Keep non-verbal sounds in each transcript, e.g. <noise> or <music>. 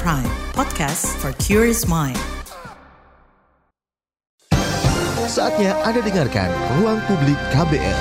Prime, podcast for curious mind. Saatnya Anda dengarkan Ruang Publik KBR.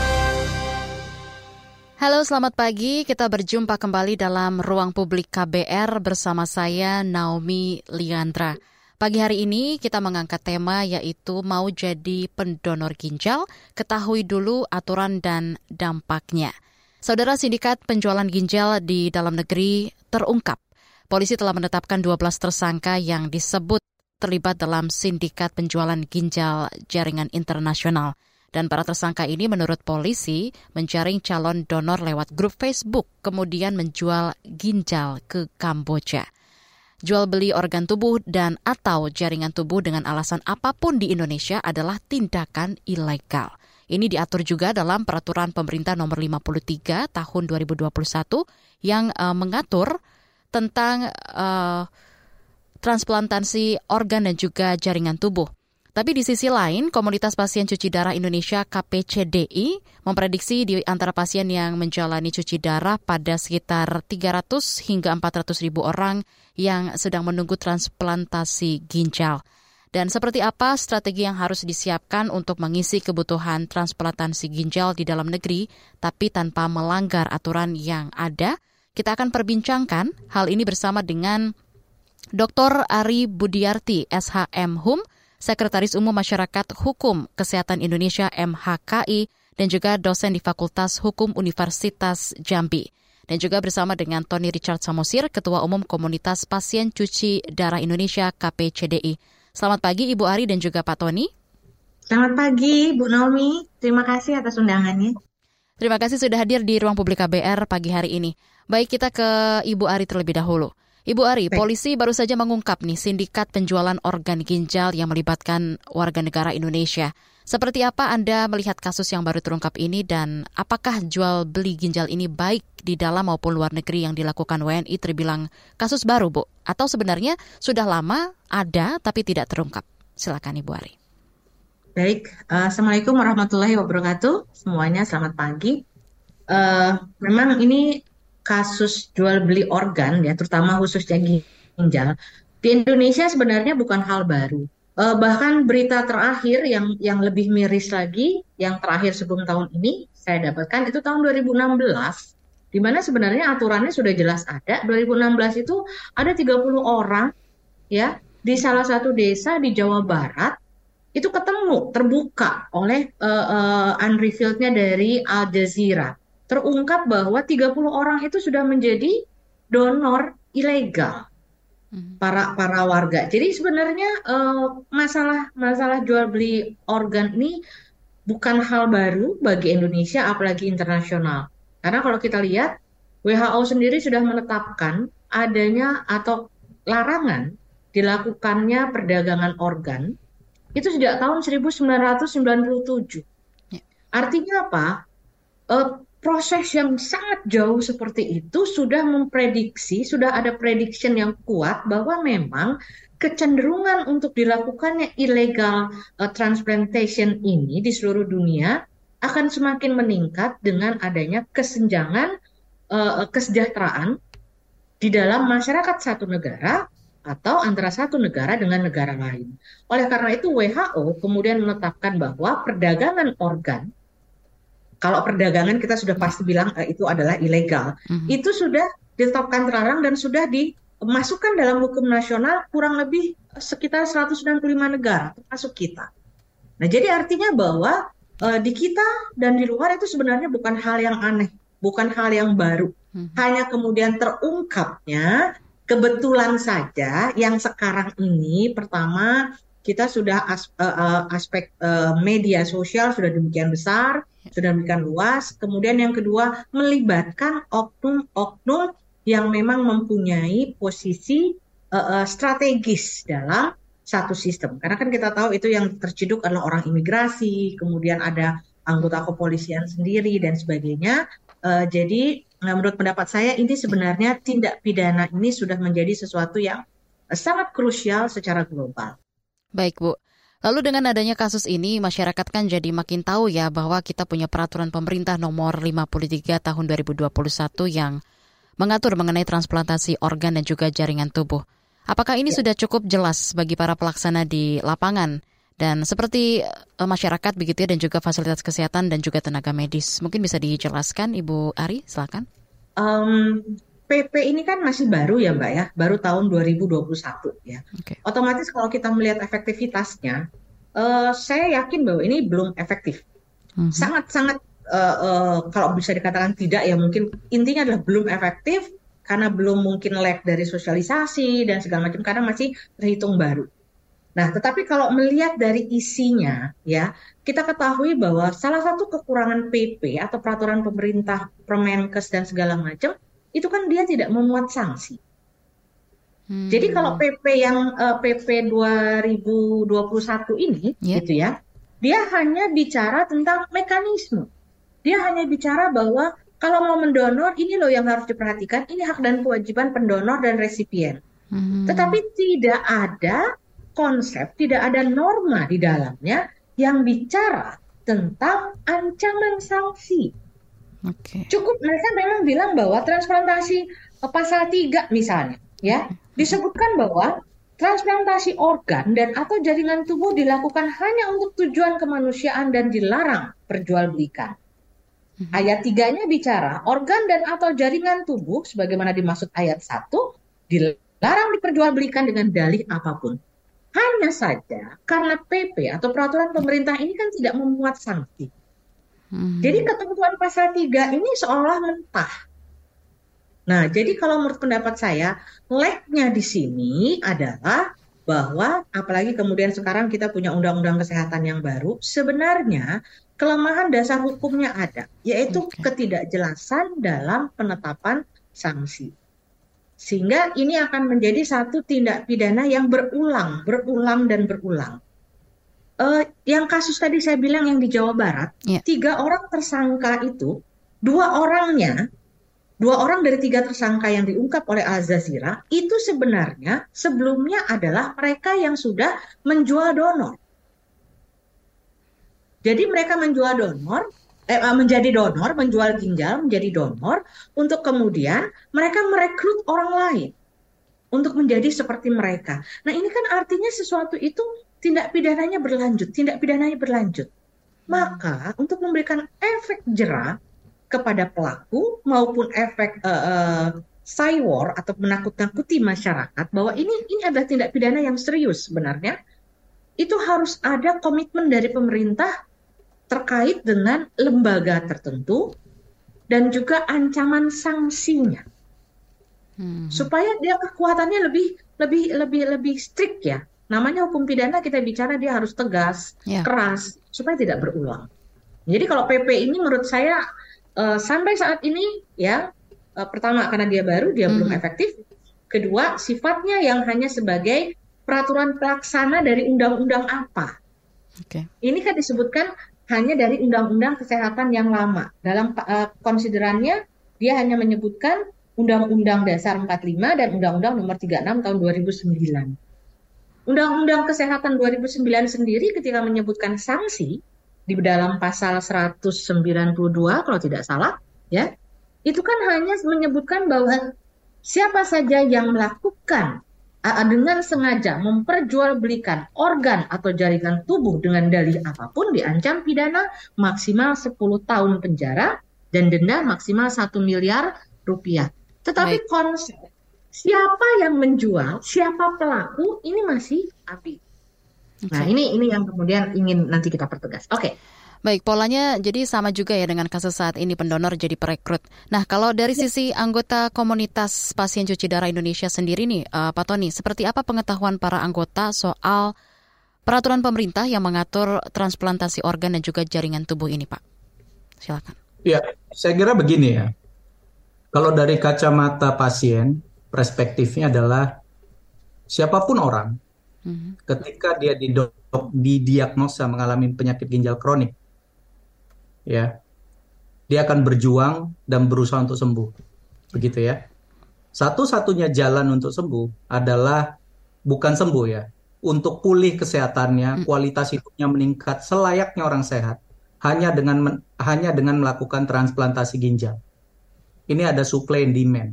Halo, selamat pagi. Kita berjumpa kembali dalam Ruang Publik KBR bersama saya Naomi Liandra. Pagi hari ini kita mengangkat tema yaitu mau jadi pendonor ginjal, ketahui dulu aturan dan dampaknya. Saudara sindikat penjualan ginjal di dalam negeri terungkap. Polisi telah menetapkan 12 tersangka yang disebut terlibat dalam sindikat penjualan ginjal jaringan internasional. Dan para tersangka ini menurut polisi menjaring calon donor lewat grup Facebook, kemudian menjual ginjal ke Kamboja. Jual beli organ tubuh dan atau jaringan tubuh dengan alasan apa pun di Indonesia adalah tindakan ilegal. Ini diatur juga dalam peraturan pemerintah nomor 53 tahun 2021 yang uh, mengatur tentang uh, transplantasi organ dan juga jaringan tubuh. Tapi di sisi lain, Komunitas Pasien Cuci Darah Indonesia KPCDI memprediksi di antara pasien yang menjalani cuci darah pada sekitar 300 hingga 400 ribu orang yang sedang menunggu transplantasi ginjal. Dan seperti apa strategi yang harus disiapkan untuk mengisi kebutuhan transplantasi ginjal di dalam negeri, tapi tanpa melanggar aturan yang ada? Kita akan perbincangkan hal ini bersama dengan Dr. Ari Budiarti, SHM HUM, Sekretaris Umum Masyarakat Hukum Kesehatan Indonesia MHKI, dan juga dosen di Fakultas Hukum Universitas Jambi. Dan juga bersama dengan Tony Richard Samosir, Ketua Umum Komunitas Pasien Cuci Darah Indonesia KPCDI. Selamat pagi Ibu Ari dan juga Pak Tony. Selamat pagi Bu Naomi, terima kasih atas undangannya. Terima kasih sudah hadir di ruang publik KBR pagi hari ini. Baik kita ke Ibu Ari terlebih dahulu. Ibu Ari, Baik. polisi baru saja mengungkap nih sindikat penjualan organ ginjal yang melibatkan warga negara Indonesia. Seperti apa Anda melihat kasus yang baru terungkap ini dan apakah jual beli ginjal ini baik di dalam maupun luar negeri yang dilakukan WNI terbilang kasus baru, Bu? Atau sebenarnya sudah lama ada tapi tidak terungkap? Silakan Ibu Ari. Baik, uh, Assalamualaikum warahmatullahi wabarakatuh. Semuanya selamat pagi. Uh, memang ini kasus jual beli organ ya terutama khususnya ginjal di Indonesia sebenarnya bukan hal baru. Uh, bahkan berita terakhir yang yang lebih miris lagi yang terakhir sebelum tahun ini saya dapatkan itu tahun 2016 di mana sebenarnya aturannya sudah jelas ada 2016 itu ada 30 orang ya di salah satu desa di Jawa Barat itu ketemu terbuka oleh uh, uh, unrevealednya dari Al Jazeera terungkap bahwa 30 orang itu sudah menjadi donor ilegal hmm. para para warga. Jadi sebenarnya uh, masalah masalah jual beli organ ini bukan hal baru bagi Indonesia apalagi internasional. Karena kalau kita lihat WHO sendiri sudah menetapkan adanya atau larangan dilakukannya perdagangan organ itu sejak tahun 1997. Ya. Artinya apa? Uh, proses yang sangat jauh seperti itu sudah memprediksi, sudah ada prediction yang kuat bahwa memang kecenderungan untuk dilakukannya illegal uh, transplantation ini di seluruh dunia akan semakin meningkat dengan adanya kesenjangan uh, kesejahteraan di dalam masyarakat satu negara atau antara satu negara dengan negara lain. Oleh karena itu WHO kemudian menetapkan bahwa perdagangan organ kalau perdagangan kita sudah pasti bilang uh, itu adalah ilegal. Mm-hmm. Itu sudah ditetapkan terlarang dan sudah dimasukkan dalam hukum nasional kurang lebih sekitar 195 negara termasuk kita. Nah, jadi artinya bahwa uh, di kita dan di luar itu sebenarnya bukan hal yang aneh, bukan hal yang baru. Hmm. Hanya kemudian terungkapnya kebetulan saja yang sekarang ini pertama kita sudah as, uh, aspek uh, media sosial sudah demikian besar, sudah demikian luas. Kemudian yang kedua melibatkan oknum-oknum yang memang mempunyai posisi uh, uh, strategis dalam satu sistem. Karena kan kita tahu itu yang terciduk adalah orang imigrasi, kemudian ada anggota kepolisian sendiri dan sebagainya. Uh, jadi menurut pendapat saya ini sebenarnya tindak pidana ini sudah menjadi sesuatu yang sangat krusial secara global. Baik, Bu. Lalu dengan adanya kasus ini, masyarakat kan jadi makin tahu ya bahwa kita punya peraturan pemerintah nomor 53 tahun 2021 yang mengatur mengenai transplantasi organ dan juga jaringan tubuh. Apakah ini ya. sudah cukup jelas bagi para pelaksana di lapangan? Dan seperti uh, masyarakat begitu ya dan juga fasilitas kesehatan dan juga tenaga medis. Mungkin bisa dijelaskan Ibu Ari, silakan. Um, PP ini kan masih baru ya Mbak ya, baru tahun 2021 ya. Okay. Otomatis kalau kita melihat efektivitasnya, uh, saya yakin bahwa ini belum efektif. Sangat-sangat uh, uh, uh, kalau bisa dikatakan tidak ya mungkin intinya adalah belum efektif karena belum mungkin lag dari sosialisasi dan segala macam karena masih terhitung baru. Nah, tetapi kalau melihat dari isinya, ya, kita ketahui bahwa salah satu kekurangan PP atau peraturan pemerintah, Permenkes dan segala macam, itu kan dia tidak memuat sanksi. Hmm. Jadi kalau PP yang uh, PP 2021 ini, yeah. gitu ya, dia hanya bicara tentang mekanisme. Dia hanya bicara bahwa kalau mau mendonor, ini loh yang harus diperhatikan, ini hak dan kewajiban pendonor dan resipien. Hmm. Tetapi tidak ada konsep, tidak ada norma di dalamnya yang bicara tentang ancaman sanksi. Okay. Cukup mereka memang bilang bahwa transplantasi eh, pasal 3 misalnya, ya, disebutkan bahwa transplantasi organ dan atau jaringan tubuh dilakukan hanya untuk tujuan kemanusiaan dan dilarang perjualbelikan. Hmm. Ayat tiganya bicara organ dan atau jaringan tubuh sebagaimana dimaksud ayat 1 dilarang diperjualbelikan dengan dalih apa pun. Hanya saja karena PP atau peraturan pemerintah ini kan tidak memuat sanksi. Hmm. Jadi ketentuan pasal 3 ini seolah mentah. Nah, jadi kalau menurut pendapat saya, leknya di sini adalah bahwa apalagi kemudian sekarang kita punya undang-undang kesehatan yang baru, sebenarnya kelemahan dasar hukumnya ada, yaitu okay. ketidakjelasan dalam penetapan sanksi. Sehingga ini akan menjadi satu tindak pidana yang berulang, berulang dan berulang. Uh, yang kasus tadi saya bilang yang di Jawa Barat, yeah. tiga orang tersangka itu, dua orangnya, dua orang dari tiga tersangka yang diungkap oleh Al Jazeera itu sebenarnya sebelumnya adalah mereka yang sudah menjual donor. Jadi mereka menjual donor Eh, eh, menjadi donor, menjual ginjal menjadi donor untuk kemudian mereka merekrut orang lain untuk menjadi seperti mereka. Nah, ini kan artinya sesuatu itu tindak pidananya berlanjut, tindak pidananya berlanjut. Maka untuk memberikan efek jerah kepada pelaku maupun efek uh, uh, cywar atau menakut-nakuti masyarakat bahwa ini ini adalah tindak pidana yang serius sebenarnya, itu harus ada komitmen dari pemerintah terkait dengan lembaga tertentu dan juga ancaman sanksinya. Hmm. Supaya dia kekuatannya lebih lebih lebih lebih strict ya. Namanya hukum pidana kita bicara dia harus tegas, yeah. keras supaya tidak berulang. Jadi kalau PP ini menurut saya uh, sampai saat ini ya uh, pertama karena dia baru dia hmm. belum efektif. Kedua sifatnya yang hanya sebagai peraturan pelaksana dari undang-undang apa. Okay. Ini kan disebutkan hanya dari undang-undang kesehatan yang lama. Dalam uh, konsiderannya dia hanya menyebutkan Undang-Undang Dasar 45 dan Undang-Undang Nomor 36 tahun 2009. Undang-Undang Kesehatan 2009 sendiri ketika menyebutkan sanksi di dalam pasal 192 kalau tidak salah, ya. Itu kan hanya menyebutkan bahwa siapa saja yang melakukan dengan sengaja memperjualbelikan organ atau jaringan tubuh dengan dalih apa pun diancam pidana maksimal 10 tahun penjara dan denda maksimal 1 miliar rupiah. Tetapi Baik. konsep siapa yang menjual, siapa pelaku ini masih api. Okay. Nah, ini ini yang kemudian ingin nanti kita pertegas. Oke. Okay. Baik, polanya jadi sama juga ya dengan kasus saat ini pendonor jadi perekrut. Nah, kalau dari ya. sisi anggota komunitas pasien cuci darah Indonesia sendiri nih, uh, Pak Tony, seperti apa pengetahuan para anggota soal peraturan pemerintah yang mengatur transplantasi organ dan juga jaringan tubuh ini, Pak? Silakan. Ya, saya kira begini ya. Kalau dari kacamata pasien, perspektifnya adalah siapa pun orang, mm -hmm. ketika dia didiagnosa mengalami penyakit ginjal kronik, ya. Dia akan berjuang dan berusaha untuk sembuh. Begitu ya. Satu-satunya jalan untuk sembuh adalah bukan sembuh ya. Untuk pulih kesehatannya hmm. kualitas hidupnya meningkat selayaknya orang sehat hanya dengan hanya dengan melakukan transplantasi ginjal. Ini ada supply and demand.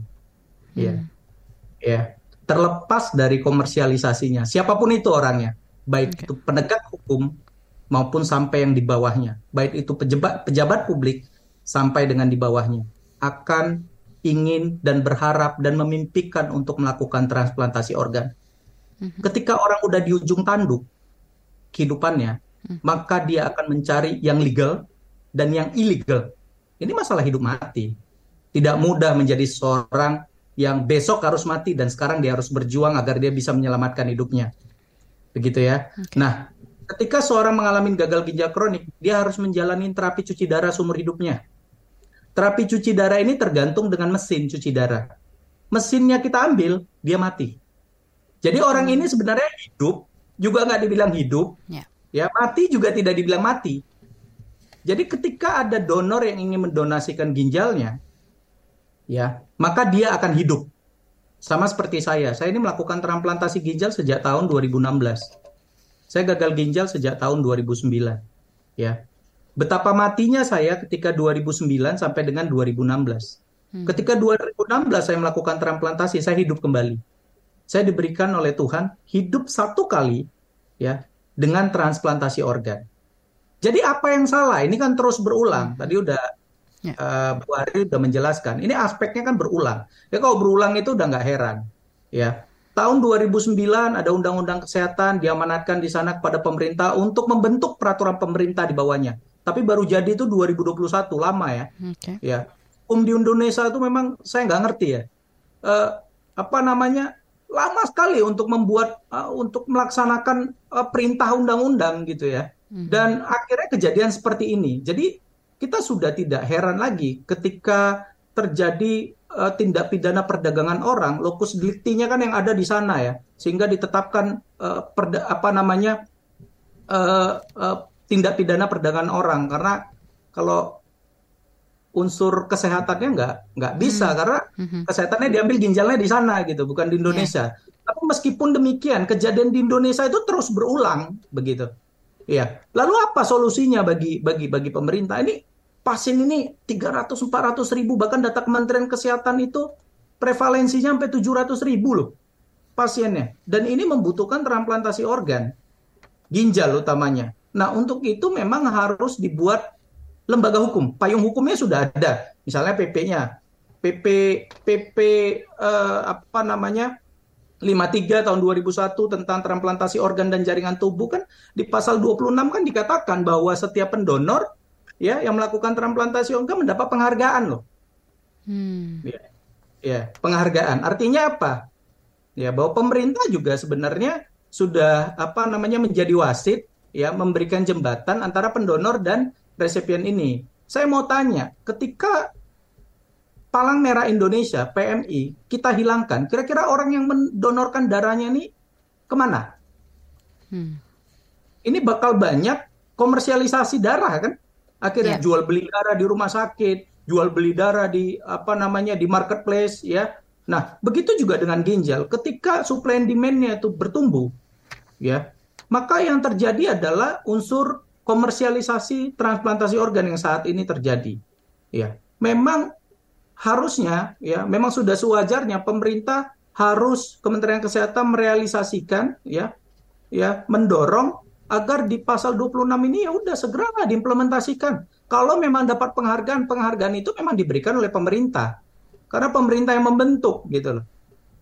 Ya. Ya. Terlepas dari komersialisasinya. Siapa pun itu orangnya, baik okay. itu penegak hukum maupun sampai yang di bawahnya, baik itu pejabat pejabat publik sampai dengan di bawahnya, akan ingin dan berharap dan memimpikan untuk melakukan transplantasi organ. Mm-hmm. Ketika orang udah di ujung tanduk kehidupannya, mm-hmm. maka dia akan mencari yang legal dan yang ilegal. Ini masalah hidup mati. Tidak mudah menjadi seorang yang besok harus mati dan sekarang dia harus berjuang agar dia bisa menyelamatkan hidupnya. Begitu ya. Okay. Nah, ketika seorang mengalami gagal ginjal kronik, dia harus menjalani terapi cuci darah seumur hidupnya. Terapi cuci darah ini tergantung dengan mesin cuci darah. Mesinnya kita ambil, dia mati. Jadi orang ini sebenarnya hidup, juga nggak dibilang hidup. Yeah. Ya, mati juga tidak dibilang mati. Jadi ketika ada donor yang ingin mendonasikan ginjalnya, ya, maka dia akan hidup. Sama seperti saya. Saya ini melakukan transplantasi ginjal sejak tahun 2016. Saya gagal ginjal sejak tahun 2009. Ya. Betapa matinya saya ketika 2009 sampai dengan 2016. Hmm. Ketika 2016 saya melakukan transplantasi, saya hidup kembali. Saya diberikan oleh Tuhan hidup satu kali ya dengan transplantasi organ. Jadi apa yang salah? Ini kan terus berulang. Tadi udah Ya. Uh, Bu Ari sudah menjelaskan. Ini aspeknya kan berulang. Ya kalau berulang itu udah nggak heran. Ya. Tahun 2009 ada Undang-Undang Kesehatan diamanatkan di sana kepada pemerintah untuk membentuk peraturan pemerintah di bawahnya. Tapi baru jadi itu 2021, lama ya. Okay. Ya. Um di Indonesia itu memang saya nggak ngerti ya. Uh, apa namanya? Lama sekali untuk membuat uh, untuk melaksanakan uh, perintah undang-undang gitu ya. Hmm. Dan akhirnya kejadian seperti ini. Jadi kita sudah tidak heran lagi ketika terjadi uh, tindak pidana perdagangan orang, lokus deliktinya kan yang ada di sana ya, sehingga ditetapkan uh, perda, apa namanya uh, uh, tindak pidana perdagangan orang karena kalau unsur kesehatannya nggak nggak bisa hmm. karena hmm. kesehatannya diambil ginjalnya di sana gitu bukan di Indonesia. Yeah. Tapi meskipun demikian kejadian di Indonesia itu terus berulang begitu. Ya. Lalu apa solusinya bagi bagi bagi pemerintah? Ini pasien ini 300 400 ribu bahkan data Kementerian Kesehatan itu prevalensinya sampai 700 ribu loh pasiennya dan ini membutuhkan transplantasi organ ginjal utamanya. Nah, untuk itu memang harus dibuat lembaga hukum. Payung hukumnya sudah ada. Misalnya PP-nya. PP PP eh, apa namanya? 53 tahun 2001 tentang transplantasi organ dan jaringan tubuh kan di pasal 26 kan dikatakan bahwa setiap pendonor ya yang melakukan transplantasi organ mendapat penghargaan loh. Hmm. Ya, ya, penghargaan. Artinya apa? Ya, bahwa pemerintah juga sebenarnya sudah apa namanya menjadi wasit ya memberikan jembatan antara pendonor dan resipien ini. Saya mau tanya, ketika Palang Merah Indonesia (PMI) kita hilangkan, kira-kira orang yang mendonorkan darahnya ini ke mana? Hmm. Ini bakal banyak komersialisasi darah kan? Akhirnya yeah. jual beli darah di rumah sakit, jual beli darah di apa namanya di marketplace ya. Nah begitu juga dengan ginjal. Ketika supply and demand-nya itu bertumbuh, ya maka yang terjadi adalah unsur komersialisasi transplantasi organ yang saat ini terjadi. Ya, memang harusnya ya memang sudah sewajarnya pemerintah harus Kementerian Kesehatan merealisasikan ya ya mendorong agar di pasal 26 ini ya udah segera diimplementasikan. Kalau memang dapat penghargaan, penghargaan itu memang diberikan oleh pemerintah. Karena pemerintah yang membentuk gitu loh.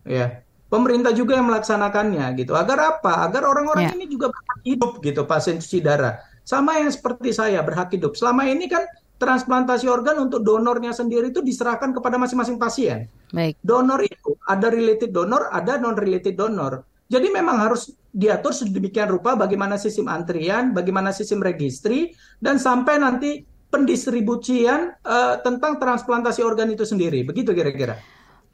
Ya. Pemerintah juga yang melaksanakannya gitu. Agar apa? Agar orang-orang ya. ini juga berhak hidup gitu pasien cuci darah. Sama yang seperti saya berhak hidup. Selama ini kan transplantasi organ untuk donornya sendiri itu diserahkan kepada masing-masing pasien. Baik. Donor itu ada related donor, ada non related donor. Jadi memang harus diatur sedemikian rupa bagaimana sistem antrian, bagaimana sistem registri, dan sampai nanti pendistribusian uh, tentang transplantasi organ itu sendiri. Begitu kira-kira.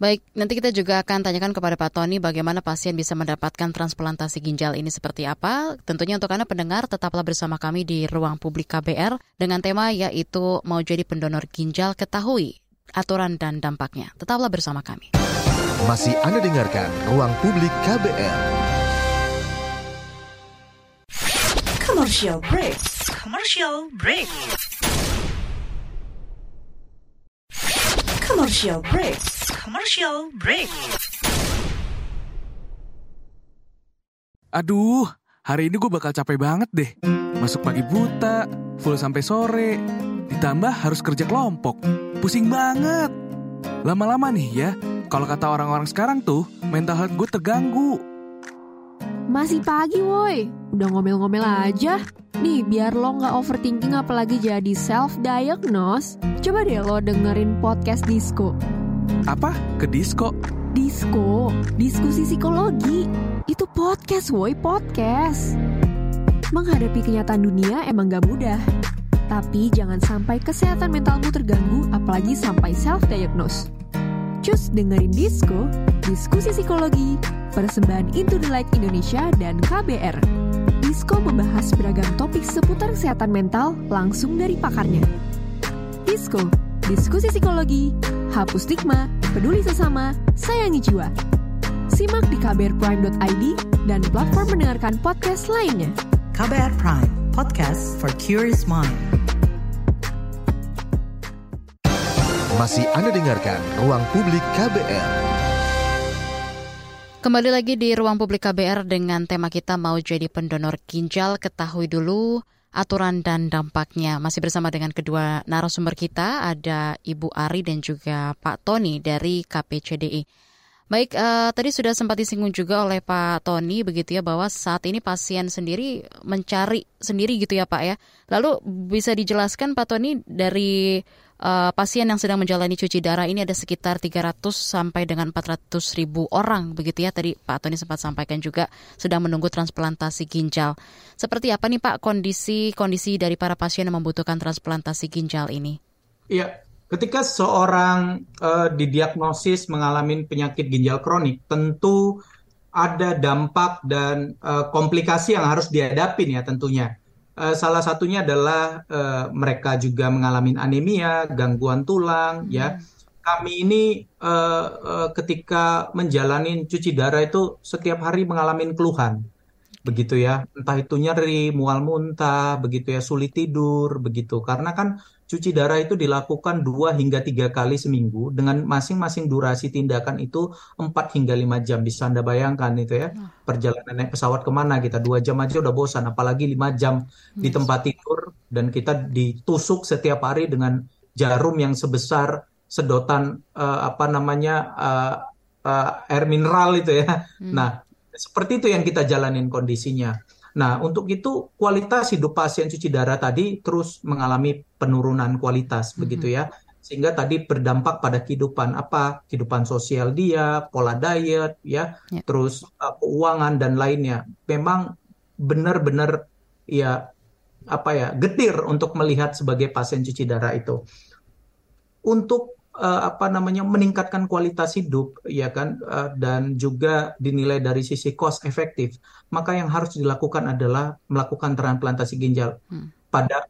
Baik, nanti kita juga akan tanyakan kepada Pak Tony bagaimana pasien bisa mendapatkan transplantasi ginjal ini seperti apa. Tentunya untuk Anda pendengar, tetaplah bersama kami di Ruang Publik KBR dengan tema yaitu mau jadi pendonor ginjal ketahui aturan dan dampaknya. Tetaplah bersama kami. Masih Anda dengarkan Ruang Publik KBR. Commercial break. Commercial break. Commercial break. Commercial break. Aduh, hari ini gue bakal capek banget deh. Masuk pagi buta, full sampai sore. Ditambah harus kerja kelompok. Pusing banget. Lama-lama nih ya, kalau kata orang-orang sekarang tuh, mental health gue terganggu. Masih pagi woi, udah ngomel-ngomel aja. Nih, biar lo nggak overthinking apalagi jadi self-diagnose, coba deh lo dengerin podcast Disco. Apa? Ke disco? Disco, diskusi psikologi. Itu podcast woi, podcast. Menghadapi kenyataan dunia emang gak mudah. Tapi jangan sampai kesehatan mentalmu terganggu apalagi sampai self-diagnose. Cus dengerin Disco, diskusi psikologi, persembahan Into the Light Indonesia dan KBR. Disco membahas beragam topik seputar kesehatan mental langsung dari pakarnya. Disco, diskusi psikologi, hapus stigma, peduli sesama, sayangi jiwa. Simak di kbrprime.id dan platform mendengarkan podcast lainnya. KBR Prime, podcast for curious mind. Masih Anda dengarkan Ruang Publik KBR. Kembali lagi di ruang publik KBR dengan tema kita mau jadi pendonor ginjal. Ketahui dulu aturan dan dampaknya. Masih bersama dengan kedua narasumber kita, ada Ibu Ari dan juga Pak Tony dari KPCDI. Baik, uh, tadi sudah sempat disinggung juga oleh Pak Tony begitu ya bahwa saat ini pasien sendiri mencari sendiri gitu ya Pak ya. Lalu bisa dijelaskan Pak Tony dari uh, pasien yang sedang menjalani cuci darah ini ada sekitar 300 sampai dengan 400 ribu orang begitu ya tadi Pak Tony sempat sampaikan juga sedang menunggu transplantasi ginjal. Seperti apa nih Pak kondisi kondisi dari para pasien yang membutuhkan transplantasi ginjal ini? Iya, Ketika seorang uh, didiagnosis mengalami penyakit ginjal kronik, tentu ada dampak dan uh, komplikasi yang harus dihadapi ya tentunya. Uh, salah satunya adalah uh, mereka juga mengalami anemia, gangguan tulang, ya. hmm. ya. Kami ini uh, uh, ketika menjalani cuci darah itu setiap hari mengalami keluhan, begitu ya. Entah itu nyeri, mual muntah, begitu ya, sulit tidur, begitu. Karena kan cuci darah itu dilakukan dua hingga tiga kali seminggu dengan masing-masing durasi tindakan itu 4 hingga lima jam. Bisa Anda bayangkan itu ya. Perjalanan naik pesawat ke mana kita dua jam aja udah bosan, apalagi lima jam di tempat tidur dan kita ditusuk setiap hari dengan jarum yang sebesar sedotan uh, apa namanya uh, uh, air mineral itu ya. Hmm. Nah, seperti itu yang kita jalanin kondisinya. Nah, untuk itu kualitas hidup pasien cuci darah tadi terus mengalami penurunan kualitas, mm -hmm. begitu ya. Sehingga tadi berdampak pada kehidupan apa? Kehidupan sosial dia, pola diet, ya, yeah. terus uh, keuangan dan lainnya. Memang benar-benar ya apa ya getir untuk melihat sebagai pasien cuci darah itu. Untuk uh, apa namanya meningkatkan kualitas hidup ya kan? Uh, dan juga dinilai dari sisi cost efektif maka yang harus dilakukan adalah melakukan transplantasi ginjal hmm. pada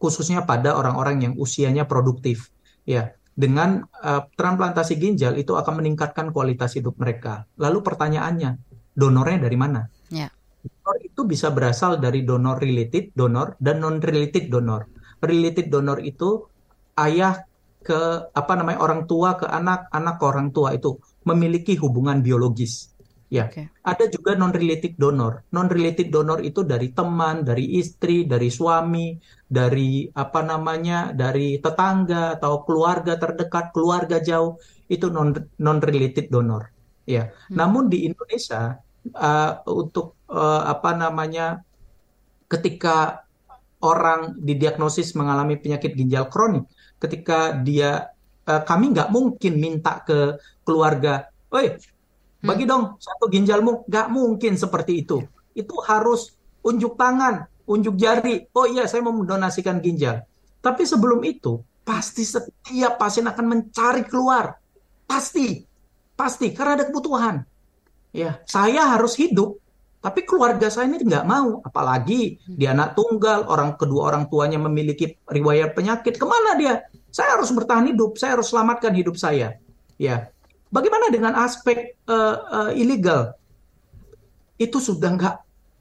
khususnya pada orang-orang yang usianya produktif ya. Dengan uh, transplantasi ginjal itu akan meningkatkan kualitas hidup mereka. Lalu pertanyaannya donornya dari mana? Yeah. donor itu bisa berasal dari donor related donor dan non related donor. Related donor itu ayah ke apa namanya orang tua ke anak, anak ke orang tua itu memiliki hubungan biologis. Ya, okay. ada juga non related donor. Non related donor itu dari teman, dari istri, dari suami, dari apa namanya, dari tetangga atau keluarga terdekat, keluarga jauh itu non non related donor. Ya, hmm. namun di Indonesia uh, untuk uh, apa namanya, ketika orang didiagnosis mengalami penyakit ginjal kronik, ketika dia uh, kami nggak mungkin minta ke keluarga, "Oi, bagi hmm. dong satu ginjalmu." Nggak mungkin seperti itu. Itu harus unjuk tangan, unjuk jari. Oh iya, saya mau mendonasikan ginjal. Tapi sebelum itu, pasti setiap pasien akan mencari keluar. Pasti. Pasti karena ada kebutuhan. Ya, saya harus hidup tapi keluarga saya ini nggak mau, apalagi dia anak tunggal, orang kedua orang tuanya memiliki riwayat penyakit, ke mana dia? Saya harus bertahan hidup, saya harus selamatkan hidup saya. Ya, bagaimana dengan aspek uh, uh, ilegal? Itu sudah nggak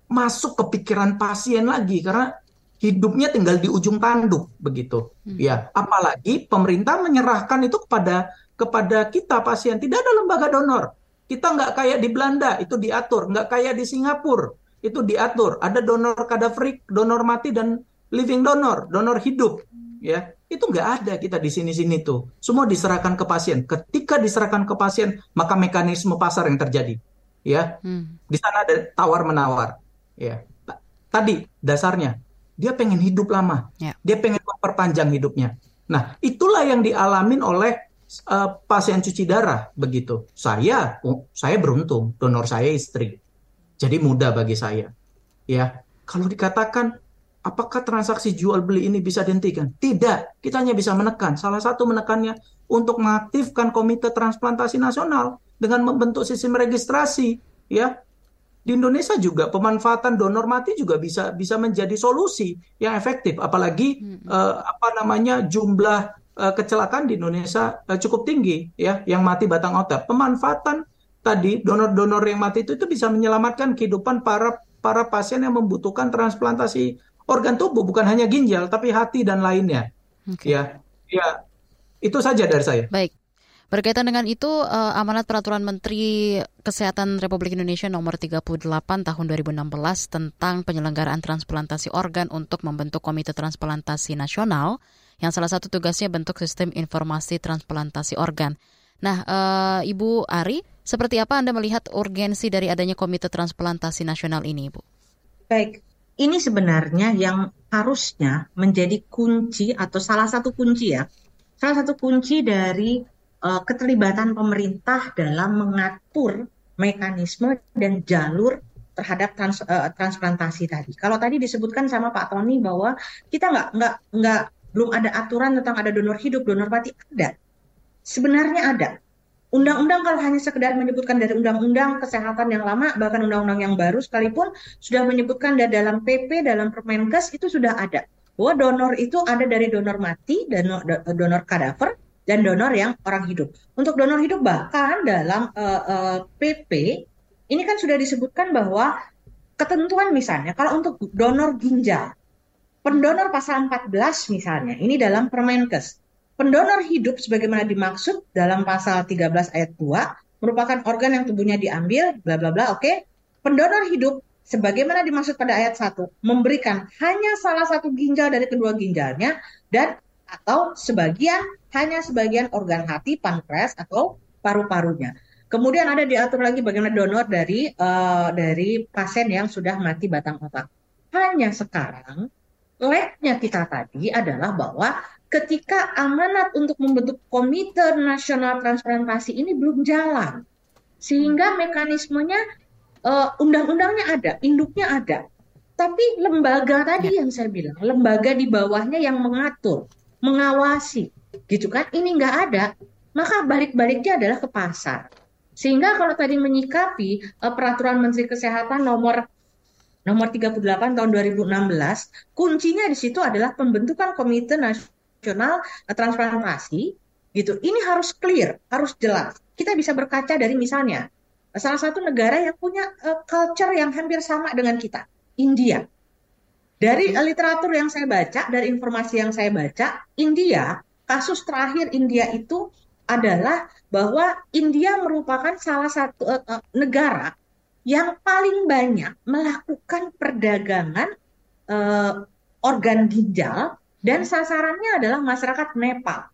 masuk ke pikiran pasien lagi karena hidupnya tinggal di ujung tanduk begitu. Hmm. Ya, apalagi pemerintah menyerahkan itu kepada kepada kita pasien, tidak ada lembaga donor. Kita nggak kayak di Belanda, itu diatur. Nggak kayak di Singapura, itu diatur. Ada donor kadaverik, donor mati, dan living donor, donor hidup. Ya, itu nggak ada kita di sini-sini tuh. Semua diserahkan ke pasien. Ketika diserahkan ke pasien, maka mekanisme pasar yang terjadi. Ya, hmm. di sana ada tawar menawar. Ya, tadi dasarnya dia pengen hidup lama, ya. dia pengen memperpanjang hidupnya. Nah, itulah yang dialamin oleh uh, pasien cuci darah begitu. Saya saya beruntung, donor saya istri. Jadi mudah bagi saya. Ya, kalau dikatakan apakah transaksi jual beli ini bisa dihentikan? Tidak, kita hanya bisa menekan. Salah satu menekannya untuk mengaktifkan Komite Transplantasi Nasional dengan membentuk sistem registrasi, ya. Di Indonesia juga pemanfaatan donor mati juga bisa bisa menjadi solusi yang efektif apalagi hmm. uh, apa namanya jumlah uh, kecelakaan di Indonesia uh, cukup tinggi ya yang mati batang otak. Pemanfaatan tadi donor-donor yang mati itu itu bisa menyelamatkan kehidupan para para pasien yang membutuhkan transplantasi organ tubuh bukan hanya ginjal tapi hati dan lainnya. Okay. Ya. Ya. Itu saja dari saya. Baik. Berkaitan dengan itu, uh, amanat peraturan Menteri Kesehatan Republik Indonesia nomor 38 tahun 2016 tentang penyelenggaraan transplantasi organ untuk membentuk Komite Transplantasi Nasional yang salah satu tugasnya bentuk sistem informasi transplantasi organ. Nah, uh, Ibu Ari, seperti apa Anda melihat urgensi dari adanya Komite Transplantasi Nasional ini, Ibu? Baik, ini sebenarnya yang harusnya menjadi kunci atau salah satu kunci ya, salah satu kunci dari uh, keterlibatan pemerintah dalam mengatur mekanisme dan jalur terhadap trans, uh, transplantasi tadi. Kalau tadi disebutkan sama Pak Tony bahwa kita nggak nggak nggak belum ada aturan tentang ada donor hidup, donor mati ada. Sebenarnya ada. Undang-undang kalau hanya sekedar menyebutkan dari undang-undang kesehatan yang lama, bahkan undang-undang yang baru sekalipun sudah menyebutkan dalam PP, dalam Permenkes itu sudah ada. Bahwa donor itu ada dari donor mati, donor, donor kadaver, dan donor yang orang hidup. Untuk donor hidup bahkan dalam uh, eh, uh, eh, PP ini kan sudah disebutkan bahwa ketentuan misalnya kalau untuk donor ginjal pendonor pasal 14 misalnya, ini dalam Permenkes. Pendonor hidup sebagaimana dimaksud dalam pasal 13 ayat 2 merupakan organ yang tubuhnya diambil, bla bla bla, oke. Okay? Pendonor hidup sebagaimana dimaksud pada ayat 1 memberikan hanya salah satu ginjal dari kedua ginjalnya dan atau sebagian hanya sebagian organ hati, pankreas atau paru-parunya. Kemudian ada diatur lagi bagaimana donor dari uh, dari pasien yang sudah mati batang otak. Hanya sekarang lagnya kita tadi adalah bahwa ketika amanat untuk membentuk Komite Nasional Transplantasi ini belum jalan, sehingga mekanismenya uh, undang-undangnya ada, induknya ada, tapi lembaga tadi ya. yang saya bilang, lembaga di bawahnya yang mengatur, mengawasi, gitu kan? Ini nggak ada, maka balik-baliknya adalah ke pasar. Sehingga kalau tadi menyikapi uh, peraturan Menteri Kesehatan nomor nomor 38 tahun 2016, kuncinya di situ adalah pembentukan Komite Nasional Transplantasi gitu. Ini harus clear, harus jelas. Kita bisa berkaca dari misalnya salah satu negara yang punya uh, culture yang hampir sama dengan kita, India. Dari uh, literatur yang saya baca, dari informasi yang saya baca, India, kasus terakhir India itu adalah bahwa India merupakan salah satu uh, uh, negara yang paling banyak melakukan perdagangan uh, organ ginjal dan sasarannya adalah masyarakat Nepal.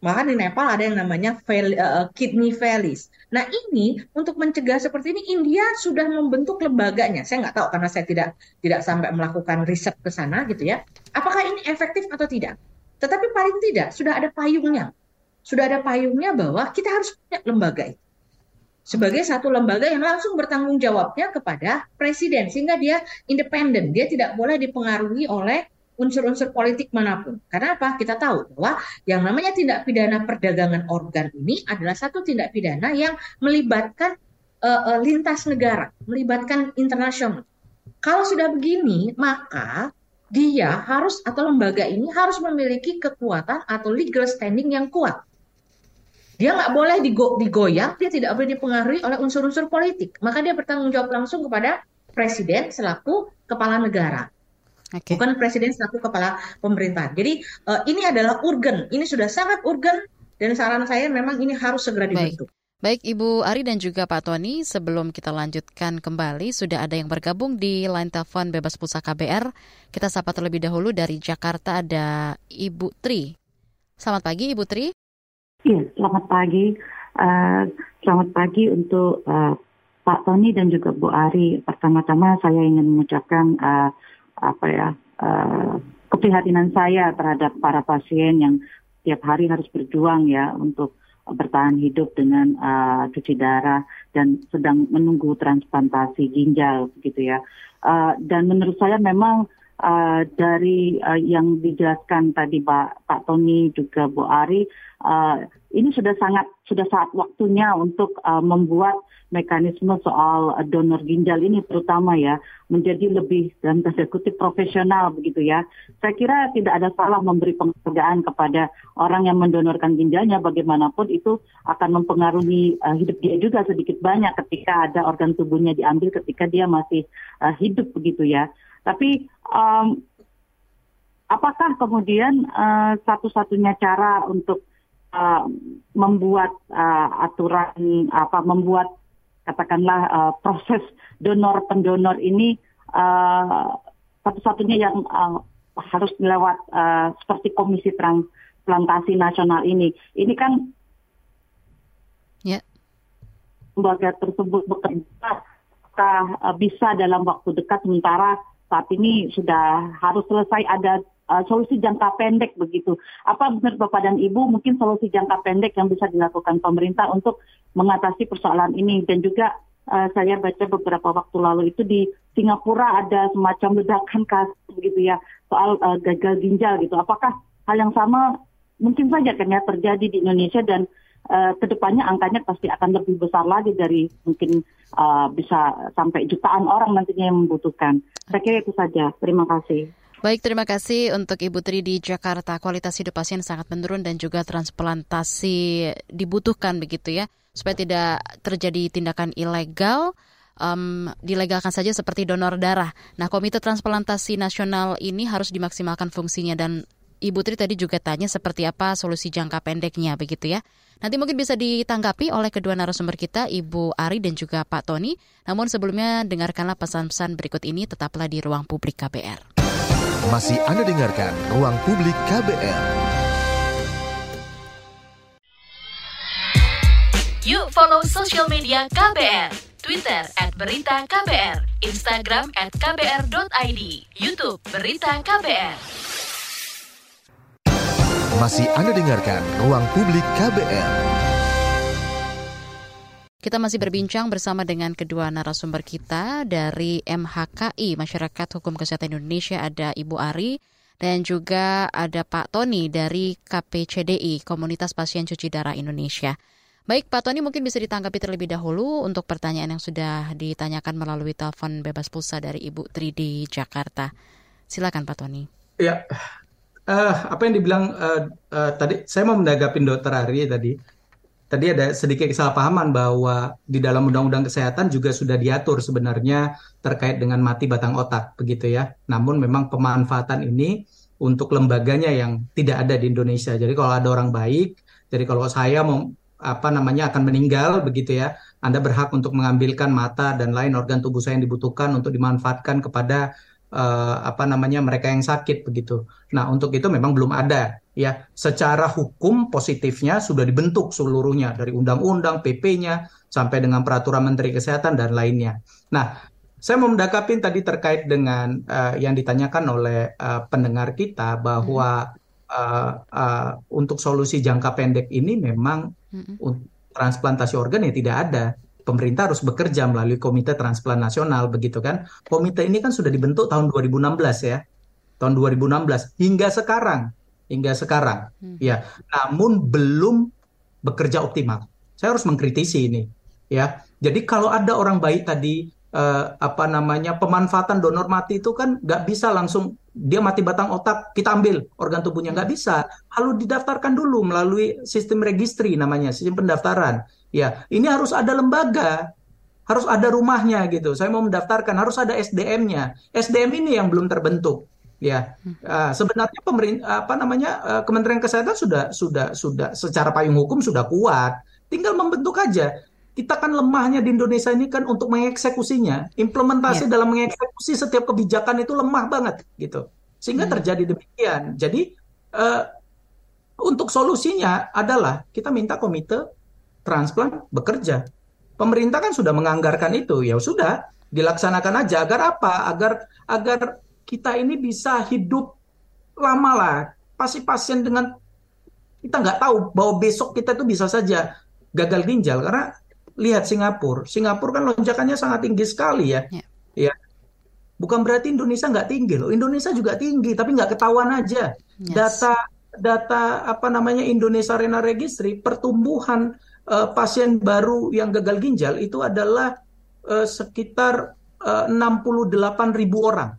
Bahkan di Nepal ada yang namanya uh, kidney valleys. Nah ini untuk mencegah seperti ini India sudah membentuk lembaganya. Saya nggak tahu karena saya tidak tidak sampai melakukan riset ke sana gitu ya. Apakah ini efektif atau tidak? Tetapi paling tidak sudah ada payungnya. Sudah ada payungnya bahwa kita harus punya lembaga itu sebagai satu lembaga yang langsung bertanggung jawabnya kepada presiden sehingga dia independen. Dia tidak boleh dipengaruhi oleh unsur-unsur politik mana pun. Karena apa? Kita tahu bahwa yang namanya tindak pidana perdagangan organ ini adalah satu tindak pidana yang melibatkan uh, uh, lintas negara melibatkan internasional. Kalau sudah begini maka dia harus atau lembaga ini harus memiliki kekuatan atau legal standing yang kuat dia nggak boleh digo digoyang, dia tidak boleh dipengaruhi oleh unsur-unsur politik. Maka dia bertanggung jawab langsung kepada presiden selaku kepala negara. Okay. Bukan presiden selaku kepala pemerintah. Jadi uh, ini adalah urgen, ini sudah sangat urgen dan saran saya memang ini harus segera dibentuk. Baik. Baik Ibu Ari dan juga Pak Tony, sebelum kita lanjutkan kembali, sudah ada yang bergabung di line telepon bebas pulsa KBR. Kita sapa terlebih dahulu dari Jakarta ada Ibu Tri. Selamat pagi Ibu Tri. Iya, selamat pagi. Uh, selamat pagi untuk uh, Pak Tony dan juga Bu Ari. Pertama-tama saya ingin mengucapkan uh, apa ya uh, keprihatinan saya terhadap para pasien yang tiap hari harus berjuang ya untuk bertahan hidup dengan uh, cuci darah dan sedang menunggu transplantasi ginjal begitu ya. Uh, dan menurut saya memang uh, dari uh, yang dijelaskan tadi Pak Pak Tony juga Bu Ari uh, ini sudah sangat sudah saat waktunya untuk uh, membuat mekanisme soal donor ginjal ini terutama ya menjadi lebih tanda kutip profesional begitu ya. Saya kira tidak ada salah memberi penghargaan kepada orang yang mendonorkan ginjalnya bagaimanapun itu akan mempengaruhi uh, hidup dia juga sedikit banyak ketika ada organ tubuhnya diambil ketika dia masih uh, hidup begitu ya. Tapi um, apakah kemudian uh, satu-satunya cara untuk uh, membuat uh, aturan apa membuat katakanlah uh, proses donor pendonor ini uh, satu-satunya yang uh, harus dilewat uh, seperti komisi transplantasi nasional ini ini kan yeah. lembaga tersebut bekerja uh, bisa dalam waktu dekat sementara saat ini sudah harus selesai ada uh, solusi jangka pendek begitu. Apa menurut Bapak dan Ibu mungkin solusi jangka pendek yang bisa dilakukan pemerintah untuk mengatasi persoalan ini dan juga uh, saya baca beberapa waktu lalu itu di Singapura ada semacam ledakan kasus begitu ya soal uh, gagal ginjal gitu. Apakah hal yang sama mungkin saja kan ya terjadi di Indonesia dan uh, ke depannya angkanya pasti akan lebih besar lagi dari mungkin uh, bisa sampai jutaan orang nantinya yang membutuhkan. Saya kira itu saja. Terima kasih. Baik, terima kasih untuk Ibu Tri di Jakarta. Kualitas hidup pasien sangat menurun dan juga transplantasi dibutuhkan begitu ya, supaya tidak terjadi tindakan ilegal. Um, dilegalkan saja seperti donor darah. Nah, Komite Transplantasi Nasional ini harus dimaksimalkan fungsinya dan Ibu Tri tadi juga tanya seperti apa solusi jangka pendeknya begitu ya. Nanti mungkin bisa ditanggapi oleh kedua narasumber kita, Ibu Ari dan juga Pak Tony. Namun sebelumnya dengarkanlah pesan-pesan berikut ini tetaplah di ruang publik KBR. Masih Anda dengarkan Ruang Publik KBR. Yuk follow social media KBR. Twitter at Berita KBR, Instagram at KBR.id, Youtube Berita KBR. Masih Anda dengarkan Ruang Publik KBR. Kita masih berbincang bersama dengan kedua narasumber kita dari MHKI Masyarakat Hukum Kesehatan Indonesia ada Ibu Ari dan juga ada Pak Tony dari KPCDI Komunitas Pasien Cuci Darah Indonesia. Baik Pak Tony mungkin bisa ditanggapi terlebih dahulu untuk pertanyaan yang sudah ditanyakan melalui telepon bebas pulsa dari Ibu Tri di Jakarta. Silakan Pak Tony. Ya, uh, apa yang dibilang uh, uh, tadi saya mau menanggapin Dokter Ari tadi tadi ada sedikit kesalahpahaman bahwa di dalam Undang-Undang Kesehatan juga sudah diatur sebenarnya terkait dengan mati batang otak, begitu ya. Namun memang pemanfaatan ini untuk lembaganya yang tidak ada di Indonesia. Jadi kalau ada orang baik, jadi kalau saya mau apa namanya akan meninggal begitu ya, Anda berhak untuk mengambilkan mata dan lain organ tubuh saya yang dibutuhkan untuk dimanfaatkan kepada uh, apa namanya mereka yang sakit begitu. Nah untuk itu memang belum ada ya secara hukum positifnya sudah dibentuk seluruhnya dari undang-undang PP-nya sampai dengan peraturan Menteri Kesehatan dan lainnya. Nah, saya mau mendakapin tadi terkait dengan uh, yang ditanyakan oleh uh, pendengar kita bahwa uh, uh, untuk solusi jangka pendek ini memang hmm. transplantasi organ ya tidak ada. Pemerintah harus bekerja melalui Komite Transplant Nasional begitu kan. Komite ini kan sudah dibentuk tahun 2016 ya. Tahun 2016 hingga sekarang hingga sekarang. Hmm. Ya, namun belum bekerja optimal. Saya harus mengkritisi ini. Ya, jadi kalau ada orang baik tadi uh, apa namanya pemanfaatan donor mati itu kan nggak bisa langsung dia mati batang otak kita ambil organ tubuhnya nggak bisa harus didaftarkan dulu melalui sistem registry namanya sistem pendaftaran ya ini harus ada lembaga harus ada rumahnya gitu saya mau mendaftarkan harus ada SDM-nya SDM ini yang belum terbentuk Ya, uh, sebenarnya pemerintah apa namanya uh, Kementerian Kesehatan sudah sudah sudah secara payung hukum sudah kuat. tinggal membentuk aja. Kita kan lemahnya di Indonesia ini kan untuk mengeksekusinya, implementasi yeah. dalam mengeksekusi setiap kebijakan itu lemah banget gitu, sehingga hmm. terjadi demikian. Jadi uh, untuk solusinya adalah kita minta komite transplant bekerja. Pemerintah kan sudah menganggarkan itu, ya sudah dilaksanakan aja agar apa? Agar agar kita ini bisa hidup lama lah. Pasti pasien dengan kita nggak tahu bahwa besok kita itu bisa saja gagal ginjal karena lihat Singapura, Singapura kan lonjakannya sangat tinggi sekali ya. Ya. ya. Bukan berarti Indonesia nggak tinggi loh. Indonesia juga tinggi, tapi nggak ketahuan aja. Yes. Data data apa namanya Indonesia Renal Registry pertumbuhan uh, pasien baru yang gagal ginjal itu adalah uh, sekitar uh, 68 ribu orang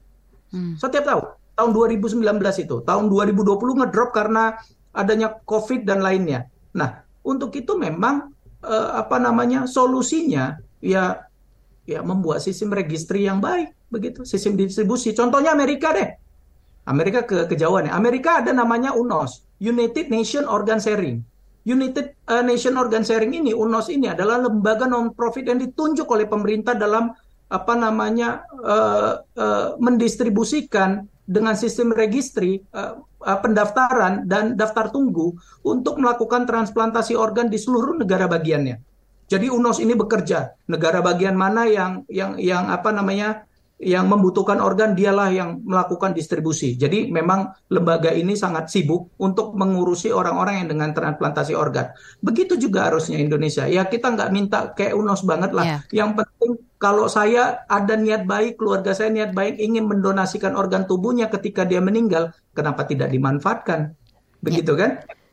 hmm. setiap tahun. Tahun 2019 itu, tahun 2020 ngedrop karena adanya COVID dan lainnya. Nah, untuk itu memang uh, apa namanya solusinya ya ya membuat sistem registry yang baik begitu, sistem distribusi. Contohnya Amerika deh. Amerika ke kejauhan ya. Amerika ada namanya UNOS, United Nation Organ Sharing. United uh, Nation Organ Sharing ini, UNOS ini adalah lembaga non-profit yang ditunjuk oleh pemerintah dalam apa namanya uh, uh, mendistribusikan dengan sistem registry uh, uh, pendaftaran dan daftar tunggu untuk melakukan transplantasi organ di seluruh negara bagiannya. Jadi UNOS ini bekerja negara bagian mana yang yang yang apa namanya yang membutuhkan organ dialah yang melakukan distribusi. Jadi memang lembaga ini sangat sibuk untuk mengurusi orang-orang yang dengan transplantasi organ. Begitu juga harusnya Indonesia. Ya kita nggak minta kayak UNOS banget lah. Yeah. Yang penting kalau saya ada niat baik, keluarga saya niat baik ingin mendonasikan organ tubuhnya ketika dia meninggal, kenapa tidak dimanfaatkan? Begitu yeah. kan?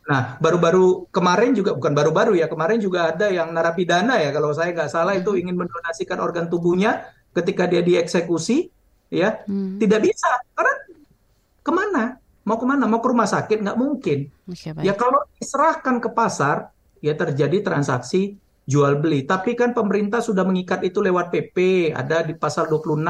Nah, baru-baru kemarin juga bukan baru-baru ya, kemarin juga ada yang narapidana ya kalau saya nggak salah itu ingin mendonasikan organ tubuhnya ketika dia dieksekusi ya hmm. tidak bisa. Karena ke mana? Mau ke mana? Mau ke rumah sakit? Nggak mungkin. Okay, ya kalau diserahkan ke pasar ya terjadi transaksi jual beli. Tapi kan pemerintah sudah mengikat itu lewat PP ada di pasal 26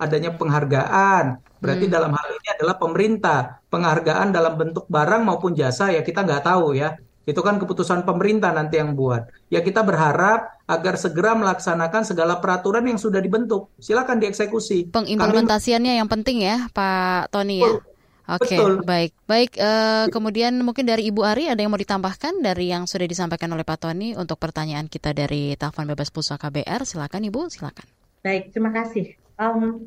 adanya penghargaan. Berarti hmm. dalam hal ini adalah pemerintah. Penghargaan dalam bentuk barang maupun jasa ya kita nggak tahu ya itu kan keputusan pemerintah nanti yang buat. Ya kita berharap agar segera melaksanakan segala peraturan yang sudah dibentuk. Silakan dieksekusi. Pengimplementasiannya Kami... yang penting ya, Pak Tony ya. Oke, okay, baik. Baik, uh, kemudian mungkin dari Ibu Ari ada yang mau ditambahkan dari yang sudah disampaikan oleh Pak Tony untuk pertanyaan kita dari telepon bebas pulsa KBR. Silakan Ibu, silakan. Baik, terima kasih. Um,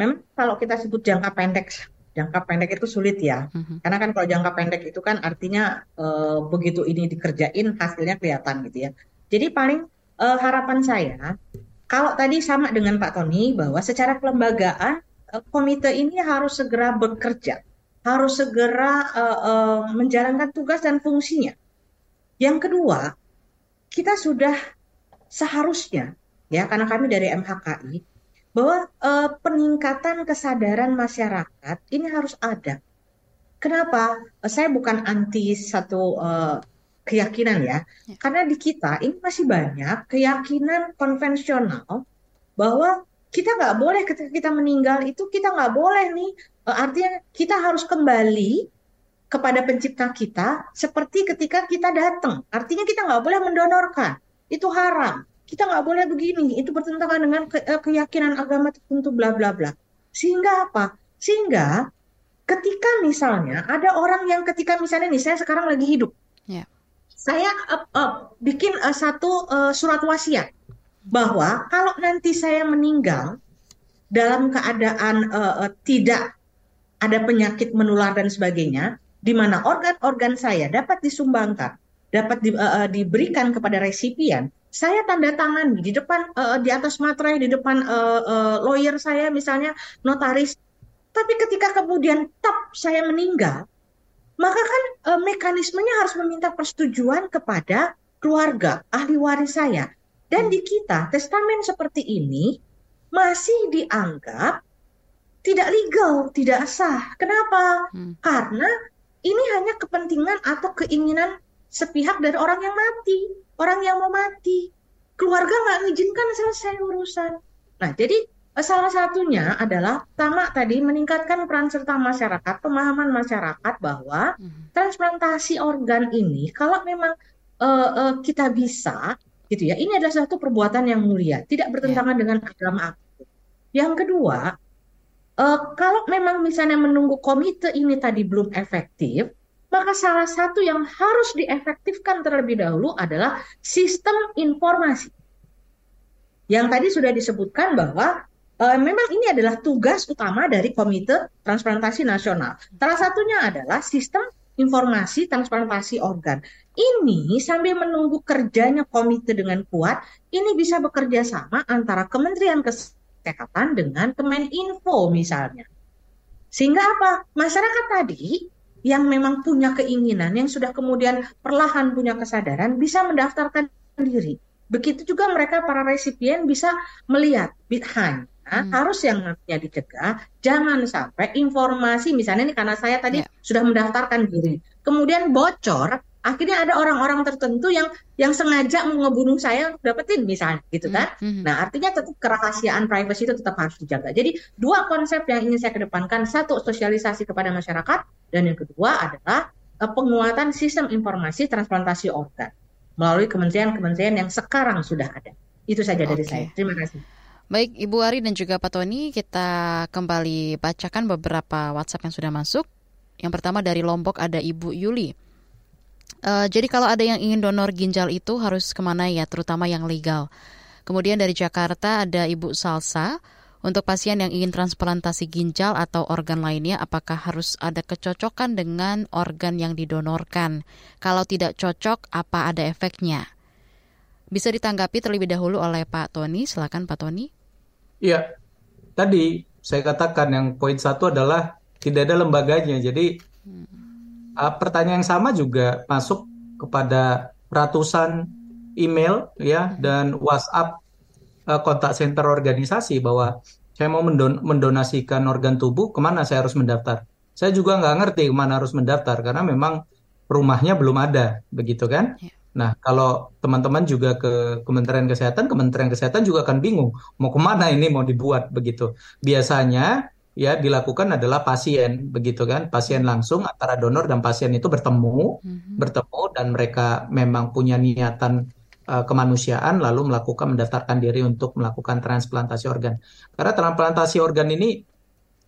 memang kalau kita sebut jangka pendek jangka pendek itu sulit ya. Mm-hmm. Karena kan kalau jangka pendek itu kan artinya uh, begitu ini dikerjain hasilnya kelihatan gitu ya. Jadi paling uh, harapan saya kalau tadi sama dengan Pak Tony bahwa secara kelembagaan uh, komite ini harus segera bekerja, harus segera uh, uh, menjalankan tugas dan fungsinya. Yang kedua, kita sudah seharusnya ya karena kami dari MHKI bahwa uh, peningkatan kesadaran masyarakat ini harus ada. Kenapa? Uh, saya bukan anti satu uh, keyakinan ya, ya, karena di kita ini masih banyak keyakinan konvensional bahwa kita nggak boleh ketika kita meninggal itu kita nggak boleh nih, artinya kita harus kembali kepada pencipta kita seperti ketika kita datang. Artinya kita nggak boleh mendonorkan, itu haram kita nggak boleh begini, itu bertentangan dengan ke, eh, keyakinan agama tertentu, bla bla bla. Sehingga apa? Sehingga ketika misalnya ada orang yang ketika misalnya nih saya sekarang lagi hidup, yeah. saya uh, uh, bikin uh, satu uh, surat wasiat bahwa kalau nanti saya meninggal dalam keadaan uh, uh, tidak ada penyakit menular dan sebagainya, di mana organ-organ saya dapat disumbangkan, dapat di, uh, diberikan kepada resipien, saya tanda tangan di depan uh, di atas materai di depan uh, uh, lawyer saya misalnya notaris. Tapi ketika kemudian tap saya meninggal maka kan uh, mekanismenya harus meminta persetujuan kepada keluarga ahli waris saya. Dan di kita testamen seperti ini masih dianggap tidak legal tidak sah. Kenapa? Hmm. karena ini hanya kepentingan atau keinginan sepihak dari orang yang mati orang yang mau mati. Keluarga nggak mengizinkan selesai urusan. Nah, jadi eh, salah satunya adalah pertama tadi meningkatkan peran serta masyarakat, pemahaman masyarakat bahwa hmm. transplantasi organ ini kalau memang uh, uh, kita bisa gitu ya. Ini adalah satu perbuatan yang mulia, tidak bertentangan yeah. dengan agama aku. Yang kedua, uh, kalau memang misalnya menunggu komite ini tadi belum efektif, maka salah satu yang harus diefektifkan terlebih dahulu adalah sistem informasi. Yang tadi sudah disebutkan bahwa uh, memang ini adalah tugas utama dari Komite Transplantasi Nasional. Salah satunya adalah sistem informasi transplantasi organ. Ini sambil menunggu kerjanya komite dengan kuat, ini bisa bekerja sama antara Kementerian Kesehatan dengan Kemeninfo misalnya. Sehingga apa? Masyarakat tadi yang memang punya keinginan, yang sudah kemudian perlahan punya kesadaran, bisa mendaftarkan diri. Begitu juga mereka para resipien bisa melihat hanya hmm. harus yang namanya dicegah, jangan sampai informasi misalnya ini karena saya tadi yeah. sudah mendaftarkan diri, kemudian bocor, akhirnya ada orang-orang tertentu yang yang sengaja mau ngebunuh saya untuk dapetin misalnya gitu kan. Mm-hmm. Nah, artinya tetap kerahasiaan privacy itu tetap harus dijaga. Jadi dua konsep yang ingin saya kedepankan, satu sosialisasi kepada masyarakat dan yang kedua adalah uh, penguatan sistem informasi transplantasi organ melalui kementerian-kementerian yang sekarang sudah ada. Itu saja dari okay. saya. Terima kasih. Baik, Ibu Ari dan juga Pak Tony, kita kembali bacakan beberapa WhatsApp yang sudah masuk. Yang pertama dari Lombok ada Ibu Yuli. Uh, jadi kalau ada yang ingin donor ginjal itu harus ke mana ya, terutama yang legal. Kemudian dari Jakarta ada Ibu Salsa. Untuk pasien yang ingin transplantasi ginjal atau organ lainnya, apakah harus ada kecocokan dengan organ yang didonorkan? Kalau tidak cocok, apa ada efeknya? Bisa ditanggapi terlebih dahulu oleh Pak Tony. Silakan Pak Tony. Iya, tadi saya katakan yang poin satu adalah tidak ada lembaganya. Jadi hmm uh, pertanyaan yang sama juga masuk kepada ratusan email ya hmm. dan WhatsApp uh, kontak center organisasi bahwa saya mau mendon mendonasikan organ tubuh ke mana saya harus mendaftar saya juga nggak ngerti ke mana harus mendaftar karena memang rumahnya belum ada begitu kan yeah. nah kalau teman-teman juga ke Kementerian Kesehatan Kementerian Kesehatan juga akan bingung mau ke mana ini mau dibuat begitu biasanya ya dilakukan adalah pasien begitu kan pasien langsung antara donor dan pasien itu bertemu mm-hmm. bertemu dan mereka memang punya niatan uh, kemanusiaan lalu melakukan mendaftarkan diri untuk melakukan transplantasi organ karena transplantasi organ ini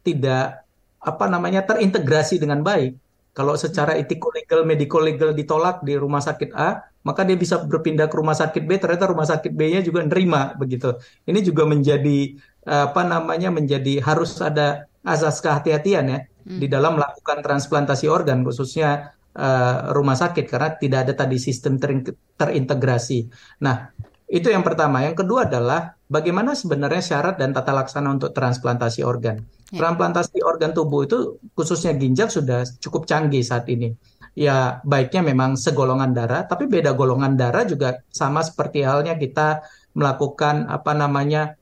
tidak apa namanya terintegrasi dengan baik kalau secara mm-hmm. etiko legal medico legal ditolak di rumah sakit A maka dia bisa berpindah ke rumah sakit B ternyata rumah sakit B-nya juga nerima begitu ini juga menjadi apa namanya menjadi harus ada asas kehati-hatian ya hmm. di dalam melakukan transplantasi organ khususnya uh, rumah sakit karena tidak ada tadi sistem ter terintegrasi. Nah, itu yang pertama. Yang kedua adalah bagaimana sebenarnya syarat dan tata laksana untuk transplantasi organ. Ya. Transplantasi organ tubuh itu khususnya ginjal sudah cukup canggih saat ini. Ya, baiknya memang segolongan darah, tapi beda golongan darah juga sama seperti halnya kita melakukan apa namanya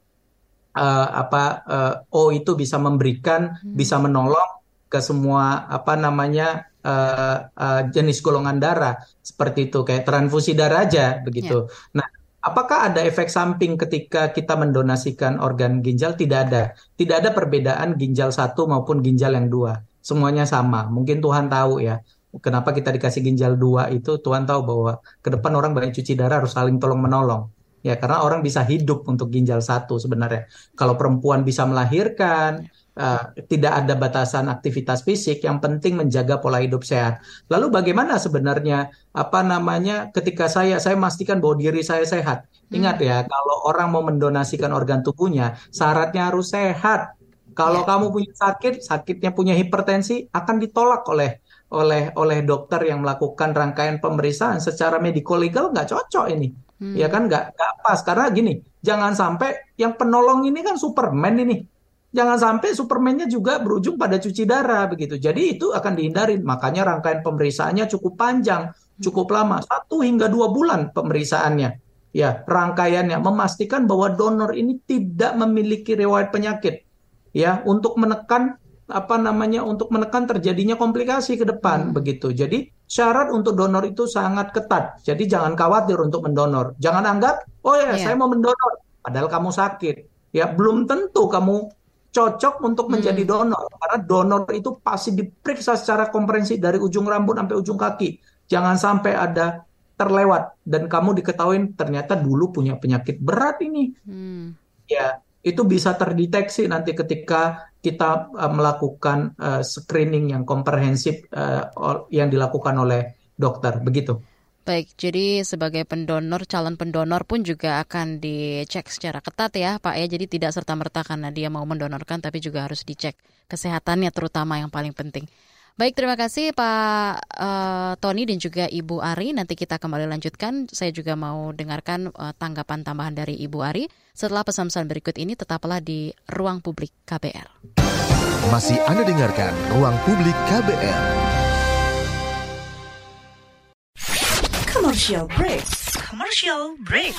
uh, apa uh, O itu bisa memberikan, hmm. bisa menolong ke semua apa namanya uh, uh, jenis golongan darah seperti itu kayak transfusi darah aja begitu. Yeah. Nah, apakah ada efek samping ketika kita mendonasikan organ ginjal? Tidak ada. Tidak ada perbedaan ginjal satu maupun ginjal yang dua. Semuanya sama. Mungkin Tuhan tahu ya. Kenapa kita dikasih ginjal dua itu Tuhan tahu bahwa ke depan orang banyak cuci darah harus saling tolong menolong ya karena orang bisa hidup untuk ginjal satu sebenarnya. Kalau perempuan bisa melahirkan, uh, tidak ada batasan aktivitas fisik, yang penting menjaga pola hidup sehat. Lalu bagaimana sebenarnya apa namanya ketika saya saya memastikan bahwa diri saya sehat. Hmm. Ingat ya, kalau orang mau mendonasikan organ tubuhnya, syaratnya harus sehat. Kalau yeah. kamu punya sakit, sakitnya punya hipertensi akan ditolak oleh oleh oleh dokter yang melakukan rangkaian pemeriksaan secara medico legal nggak cocok ini Hmm. Ya kan nggak nggak pas karena gini, jangan sampai yang penolong ini kan Superman ini. Jangan sampai Supermannya juga berujung pada cuci darah begitu. Jadi itu akan dihindarin. Makanya rangkaian pemeriksaannya cukup panjang, cukup lama, satu hingga dua bulan pemeriksaannya. Ya, rangkaiannya memastikan bahwa donor ini tidak memiliki riwayat penyakit. Ya, untuk menekan apa namanya untuk menekan terjadinya komplikasi ke depan hmm. begitu. Jadi syarat untuk donor itu sangat ketat. Jadi jangan khawatir untuk mendonor. Jangan anggap oh ya yeah. saya mau mendonor padahal kamu sakit. Ya belum tentu kamu cocok untuk menjadi hmm. donor karena donor itu pasti diperiksa secara komprehensif dari ujung rambut sampai ujung kaki. Jangan sampai ada terlewat dan kamu diketahui ternyata dulu punya penyakit berat ini. Hmm. Ya, itu bisa terdeteksi nanti ketika kita uh, melakukan uh, screening yang komprehensif uh, yang dilakukan oleh dokter. Begitu. Baik, jadi sebagai pendonor, calon pendonor pun juga akan dicek secara ketat ya Pak ya. Jadi tidak serta-merta karena dia mau mendonorkan tapi juga harus dicek kesehatannya terutama yang paling penting. Baik, terima kasih Pak uh, Tony dan juga Ibu Ari. Nanti kita kembali lanjutkan. Saya juga mau dengarkan uh, tanggapan tambahan dari Ibu Ari. Setelah pesan-pesan berikut ini, tetaplah di Ruang Publik KBR. Masih Anda dengarkan Ruang Publik KBR. Commercial break. Commercial break.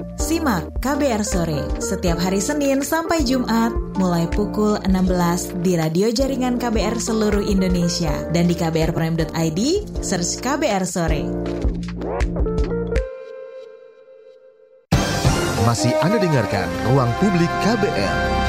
Simak KBR Sore setiap hari Senin sampai Jumat mulai pukul 16 di radio jaringan KBR seluruh Indonesia dan di kbrprime.id search KBR Sore. Masih Anda dengarkan Ruang Publik KBR.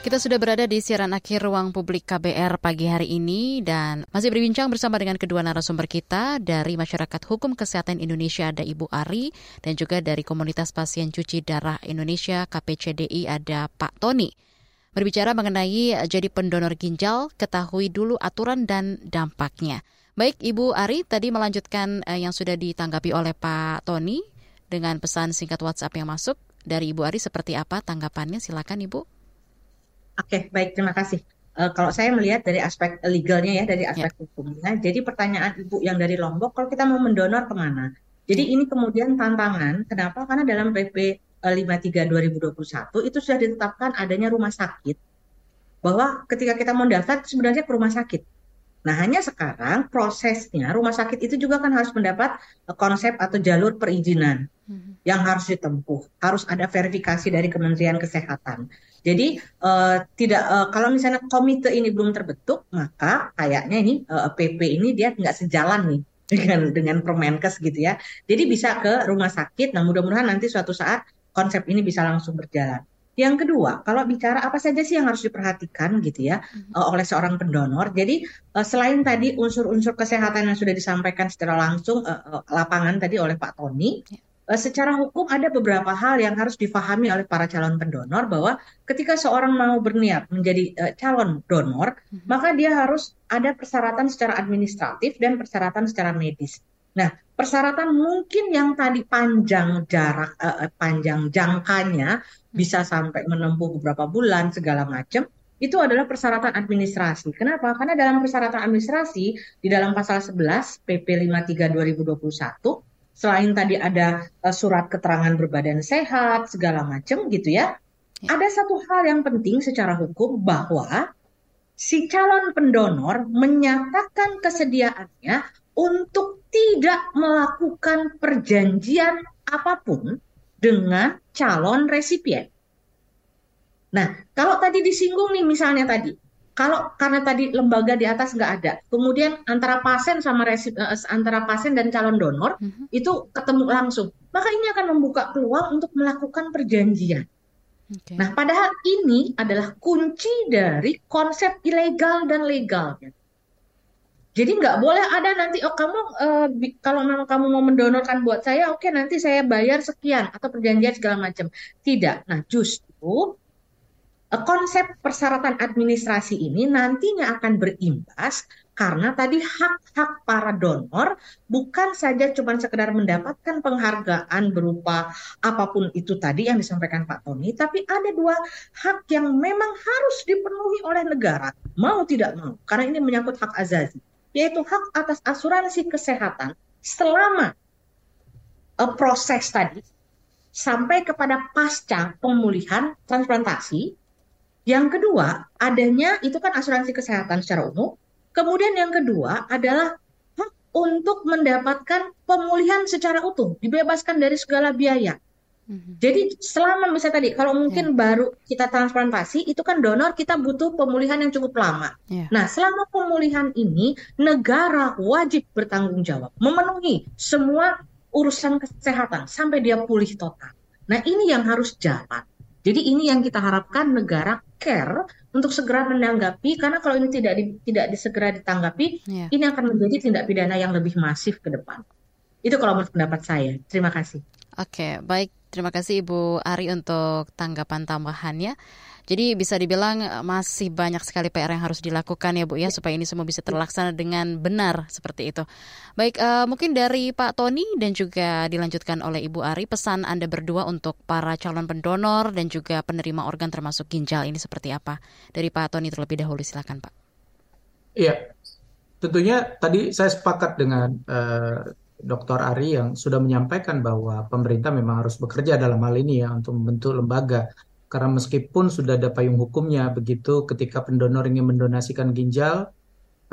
Kita sudah berada di siaran akhir ruang publik KBR pagi hari ini dan masih berbincang bersama dengan kedua narasumber kita dari Masyarakat Hukum Kesehatan Indonesia ada Ibu Ari dan juga dari Komunitas Pasien Cuci Darah Indonesia KPCDI ada Pak Tony. Berbicara mengenai jadi pendonor ginjal, ketahui dulu aturan dan dampaknya. Baik Ibu Ari tadi melanjutkan eh, yang sudah ditanggapi oleh Pak Tony dengan pesan singkat WhatsApp yang masuk dari Ibu Ari seperti apa tanggapannya silakan Ibu. Oke, baik, terima kasih. Uh, kalau saya melihat dari aspek legalnya ya, dari aspek yeah. hukumnya, jadi pertanyaan Ibu yang dari Lombok, kalau kita mau mendonor ke mana? Jadi yeah. ini kemudian tantangan, kenapa? Karena dalam PP 53 2021 itu sudah ditetapkan adanya rumah sakit, bahwa ketika kita mau daftar sebenarnya ke rumah sakit. Nah, hanya sekarang prosesnya rumah sakit itu juga kan harus mendapat eh, konsep atau jalur perizinan hmm. yang harus ditempuh. Harus ada verifikasi dari Kementerian Kesehatan. Jadi uh, tidak uh, kalau misalnya komite ini belum terbentuk, maka kayaknya ini uh, eh, PP ini dia nggak sejalan nih <laughs> dengan dengan Permenkes gitu ya. Jadi bisa ke rumah sakit. Nah mudah-mudahan nanti suatu saat konsep ini bisa langsung berjalan. Yang kedua, kalau bicara apa saja sih yang harus diperhatikan gitu ya mm-hmm. uh, oleh seorang pendonor. Jadi uh, selain tadi unsur-unsur kesehatan yang sudah disampaikan secara langsung uh, uh, lapangan tadi oleh Pak Tony, yeah Eh, secara hukum ada beberapa hal yang harus difahami oleh para calon pendonor bahwa ketika seorang mau berniat menjadi uh, calon donor, hmm. maka dia harus ada persyaratan secara administratif dan persyaratan secara medis. Nah, persyaratan mungkin yang tadi panjang jarak, uh, panjang jangkanya hmm. Bisa sampai menempuh beberapa bulan segala macam, itu adalah persyaratan administrasi. Kenapa? Karena dalam persyaratan administrasi di dalam pasal 11 PP 53 2021 selain tadi ada uh, surat keterangan berbadan sehat segala macam gitu ya, ya. Ada satu hal yang penting secara hukum bahwa si calon pendonor menyatakan kesediaannya untuk tidak melakukan perjanjian apa pun dengan calon resipien. Nah, kalau tadi disinggung nih misalnya tadi, kalau karena tadi lembaga di atas nggak ada, kemudian antara pasien sama resip, uh, antara pasien dan calon donor mm-hmm. -huh. itu ketemu langsung, maka ini akan membuka peluang untuk melakukan perjanjian. Okay. Nah, padahal ini adalah kunci dari konsep ilegal dan legalnya. Jadi nggak boleh ada nanti oh kamu uh, kalau memang kamu mau mendonorkan buat saya, oke okay, nanti saya bayar sekian atau perjanjian segala macam. Tidak. Nah justru Eh, konsep persyaratan administrasi ini nantinya akan berimbas karena tadi hak-hak para donor bukan saja cuma sekedar mendapatkan penghargaan berupa apa pun itu tadi yang disampaikan Pak Tony, tapi ada dua hak yang memang harus dipenuhi oleh negara, mau tidak mau, karena ini menyangkut hak azazi, yaitu hak atas asuransi kesehatan selama uh, proses tadi sampai kepada pasca pemulihan transplantasi yang kedua, adanya itu kan asuransi kesehatan secara umum. Kemudian yang kedua adalah hak untuk mendapatkan pemulihan secara utuh, dibebaskan dari segala biaya. Mm-hmm. Jadi selama misalnya tadi kalau mungkin yeah. baru kita transplantasi itu kan donor kita butuh pemulihan yang cukup lama. Yeah. Nah, selama pemulihan ini negara wajib bertanggung jawab memenuhi semua urusan kesehatan sampai dia pulih total. Nah, ini yang harus jalan. Jadi ini yang kita harapkan negara care untuk segera menanggapi karena kalau ini tidak di, tidak disegera ditanggapi, yeah. ini akan menjadi tindak pidana yang lebih masif ke depan. Itu kalau menurut pendapat saya. Terima kasih. Oke, baik. Terima kasih Ibu Ari untuk tanggapan tambahannya. Jadi bisa dibilang eh, masih banyak sekali PR yang harus dilakukan ya Bu ya supaya ini semua bisa terlaksana dengan benar seperti itu. Baik, uh, mungkin dari Pak Tony dan juga dilanjutkan oleh Ibu Ari pesan Anda berdua untuk para calon pendonor dan juga penerima organ termasuk ginjal ini seperti apa? Dari Pak Tony terlebih dahulu silakan Pak. Iya, tentunya tadi saya sepakat dengan uh, Dr. Ari yang sudah menyampaikan bahwa pemerintah memang harus bekerja dalam hal ini ya untuk membentuk lembaga. Karena meskipun sudah ada payung hukumnya, begitu ketika pendonor ingin mendonasikan ginjal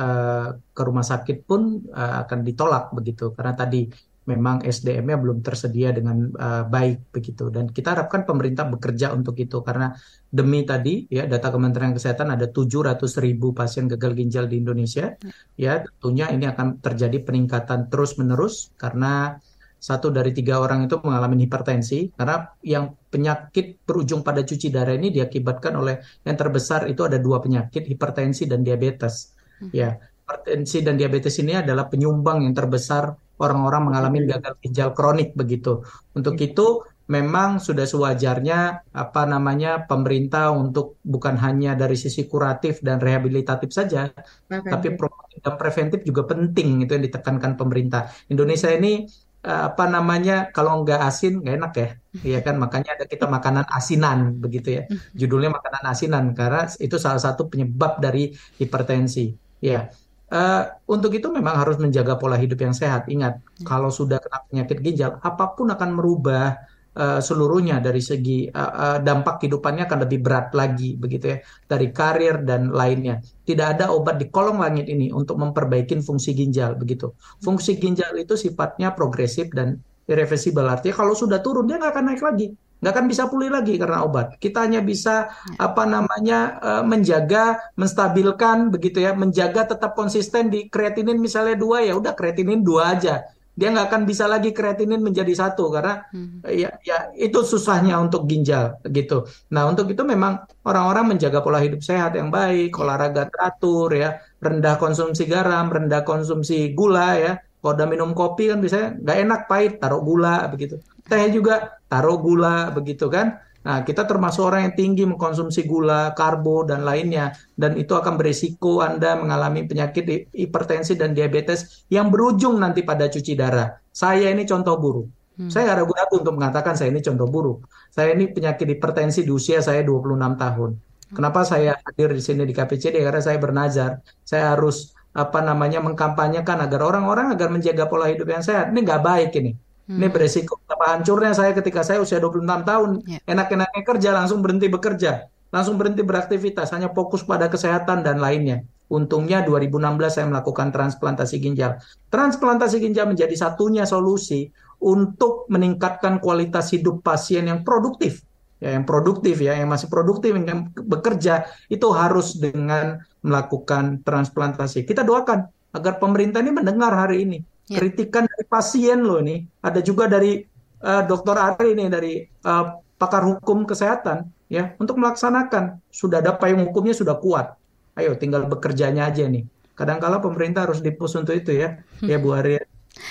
uh, ke rumah sakit pun uh, akan ditolak begitu. Karena tadi memang SDM-nya belum tersedia dengan uh, baik begitu. Dan kita harapkan pemerintah bekerja untuk itu karena demi tadi ya data Kementerian Kesehatan ada 700 ribu pasien gagal ginjal di Indonesia. Ya tentunya ini akan terjadi peningkatan terus menerus karena satu dari tiga orang itu mengalami hipertensi karena yang penyakit berujung pada cuci darah ini diakibatkan oleh yang terbesar itu ada dua penyakit hipertensi dan diabetes. Hmm. ya hipertensi dan diabetes ini adalah penyumbang yang terbesar orang-orang mengalami gagal ginjal kronik begitu. Untuk iya. itu memang sudah sewajarnya apa namanya pemerintah untuk bukan hanya dari sisi kuratif dan rehabilitatif saja, tapi promotif dan preventif juga penting itu yang ditekankan pemerintah. Indonesia ini eh, apa namanya kalau nggak asin nggak enak ya, <laughs> ya kan makanya ada kita makanan asinan begitu ya, <laughs> judulnya makanan asinan karena itu salah satu penyebab dari hipertensi. Ya, Uh, untuk itu memang harus menjaga pola hidup yang sehat. Ingat, hmm. kalau sudah kena penyakit ginjal, apa pun akan merubah uh, seluruhnya dari segi uh, uh, dampak kehidupannya akan lebih berat lagi, begitu ya, dari karir dan lainnya. Tidak ada obat di kolong langit ini untuk memperbaiki fungsi ginjal, begitu. Fungsi ginjal itu sifatnya progresif dan irreversible. Artinya kalau sudah turun dia nggak akan naik lagi nggak akan bisa pulih lagi karena obat. Kita hanya bisa ya. apa namanya uh, menjaga, menstabilkan begitu ya, menjaga tetap konsisten di kreatinin misalnya dua ya udah kreatinin dua aja. Dia nggak akan bisa lagi kreatinin menjadi satu karena hmm. ya ya itu susahnya untuk ginjal gitu. Nah untuk itu memang orang-orang menjaga pola hidup sehat yang baik, olahraga teratur ya, rendah konsumsi garam, rendah konsumsi gula ya. Kalau udah minum kopi kan bisa nggak enak pahit, taruh gula begitu teh juga taruh gula begitu kan. Nah, kita termasuk orang yang tinggi mengkonsumsi gula, karbo, dan lainnya. Dan itu akan berisiko Anda mengalami penyakit hipertensi dan diabetes yang berujung nanti pada cuci darah. Saya ini contoh buruk. Hmm. Saya ragu-ragu untuk mengatakan saya ini contoh buruk. Saya ini penyakit hipertensi di usia saya 26 tahun. Kenapa saya hadir di sini di KPCD? Karena saya bernazar. Saya harus apa namanya mengkampanyekan agar orang-orang agar menjaga pola hidup yang sehat. Ini nggak baik ini. Hmm. Ini beresiko apa hancurnya saya ketika saya usia 26 tahun. Yeah. Enak-enaknya kerja langsung berhenti bekerja, langsung berhenti beraktivitas, hanya fokus pada kesehatan dan lainnya. Untungnya 2016 saya melakukan transplantasi ginjal. Transplantasi ginjal menjadi satunya solusi untuk meningkatkan kualitas hidup pasien yang produktif. Ya, yang produktif ya, yang masih produktif yang bekerja itu harus dengan melakukan transplantasi. Kita doakan agar pemerintah ini mendengar hari ini Ya. Kritikan dari pasien loh ini. Ada juga dari uh, Dokter Ari ini dari uh, pakar hukum kesehatan ya untuk melaksanakan sudah ada payung hukumnya sudah kuat. Ayo tinggal bekerjanya aja nih. Kadang-kala pemerintah harus dipus untuk itu ya, ya Bu Ari.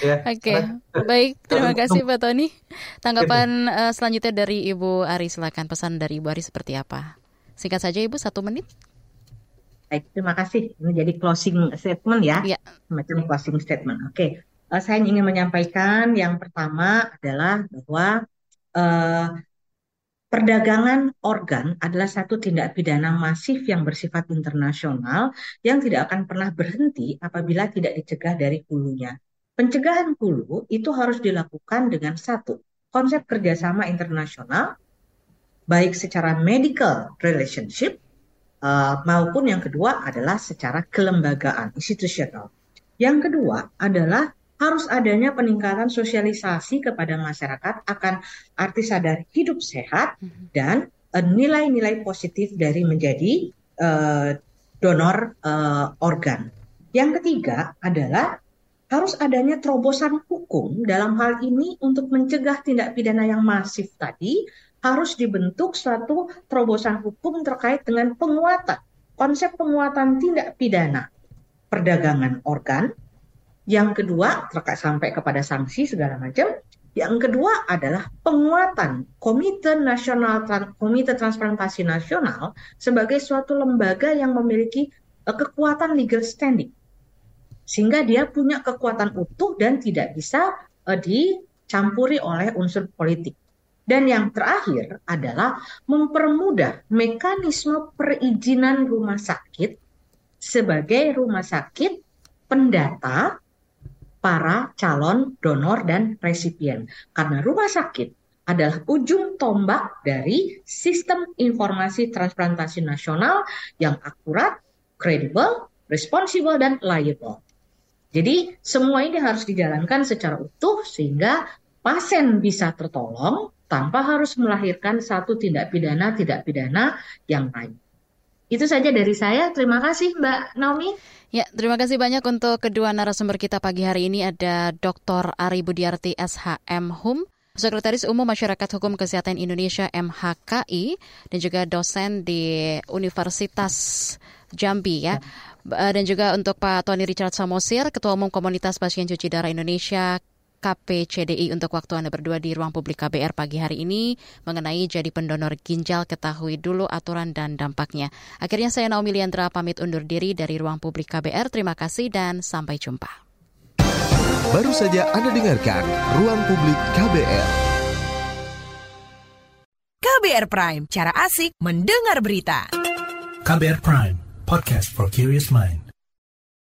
Ya. Oke, okay. baik. Terima kasih Pak Tony. Tanggapan uh, selanjutnya dari Ibu Ari, silakan pesan dari Ibu Ari seperti apa? Singkat saja Ibu, satu menit. Baik, terima kasih. Ini jadi closing statement ya, ya. semacam closing statement. Oke, uh, saya ingin menyampaikan yang pertama adalah bahwa uh, perdagangan organ adalah satu tindak pidana masif yang bersifat internasional yang tidak akan pernah berhenti apabila tidak dicegah dari hulunya. Pencegahan hulu itu harus dilakukan dengan satu konsep kerjasama internasional, baik secara medical relationship Uh, maupun yang kedua adalah secara kelembagaan institusional. Yang kedua adalah harus adanya peningkatan sosialisasi kepada masyarakat akan arti sadar hidup sehat mhm. dan eh, nilai-nilai uh, positif dari menjadi uh, donor uh, organ. Yang ketiga adalah harus adanya terobosan hukum dalam hal ini untuk mencegah tindak pidana yang masif tadi harus dibentuk suatu terobosan hukum terkait dengan penguatan konsep penguatan tindak pidana perdagangan organ yang kedua terkait sampai kepada sanksi segala macam yang kedua adalah penguatan Komite Nasional Komite Transplantasi Nasional sebagai suatu lembaga yang memiliki uh, kekuatan legal standing sehingga dia punya kekuatan utuh dan tidak bisa uh, dicampuri oleh unsur politik. Dan yang terakhir adalah mempermudah mekanisme perizinan rumah sakit sebagai rumah sakit pendata para calon donor dan resipien. Karena rumah sakit adalah ujung tombak dari sistem informasi transplantasi nasional yang akurat, kredibel, responsibel, dan liable. Jadi semua ini harus dijalankan secara utuh sehingga pasien bisa tertolong tanpa harus melahirkan satu tindak pidana tidak pidana yang lain. Itu saja dari saya. Terima kasih Mbak Naomi. Ya, terima kasih banyak untuk kedua narasumber kita pagi hari ini ada Dr. Ari Budiarti SHM HUM, Sekretaris Umum Masyarakat Hukum Kesehatan Indonesia MHKI dan juga dosen di Universitas Jambi ya. Eh, dan juga untuk Pak Tony Richard Samosir, Ketua Umum Komunitas Pasien Cuci Darah Indonesia KPCDI untuk waktu Anda berdua di ruang publik KBR pagi hari ini mengenai jadi pendonor ginjal ketahui dulu aturan dan dampaknya. Akhirnya saya Naomi Liandra pamit undur diri dari ruang publik KBR. Terima kasih dan sampai jumpa. Baru saja Anda dengarkan Ruang Publik KBR. KBR Prime, cara asik mendengar berita. KBR Prime podcast for curious mind.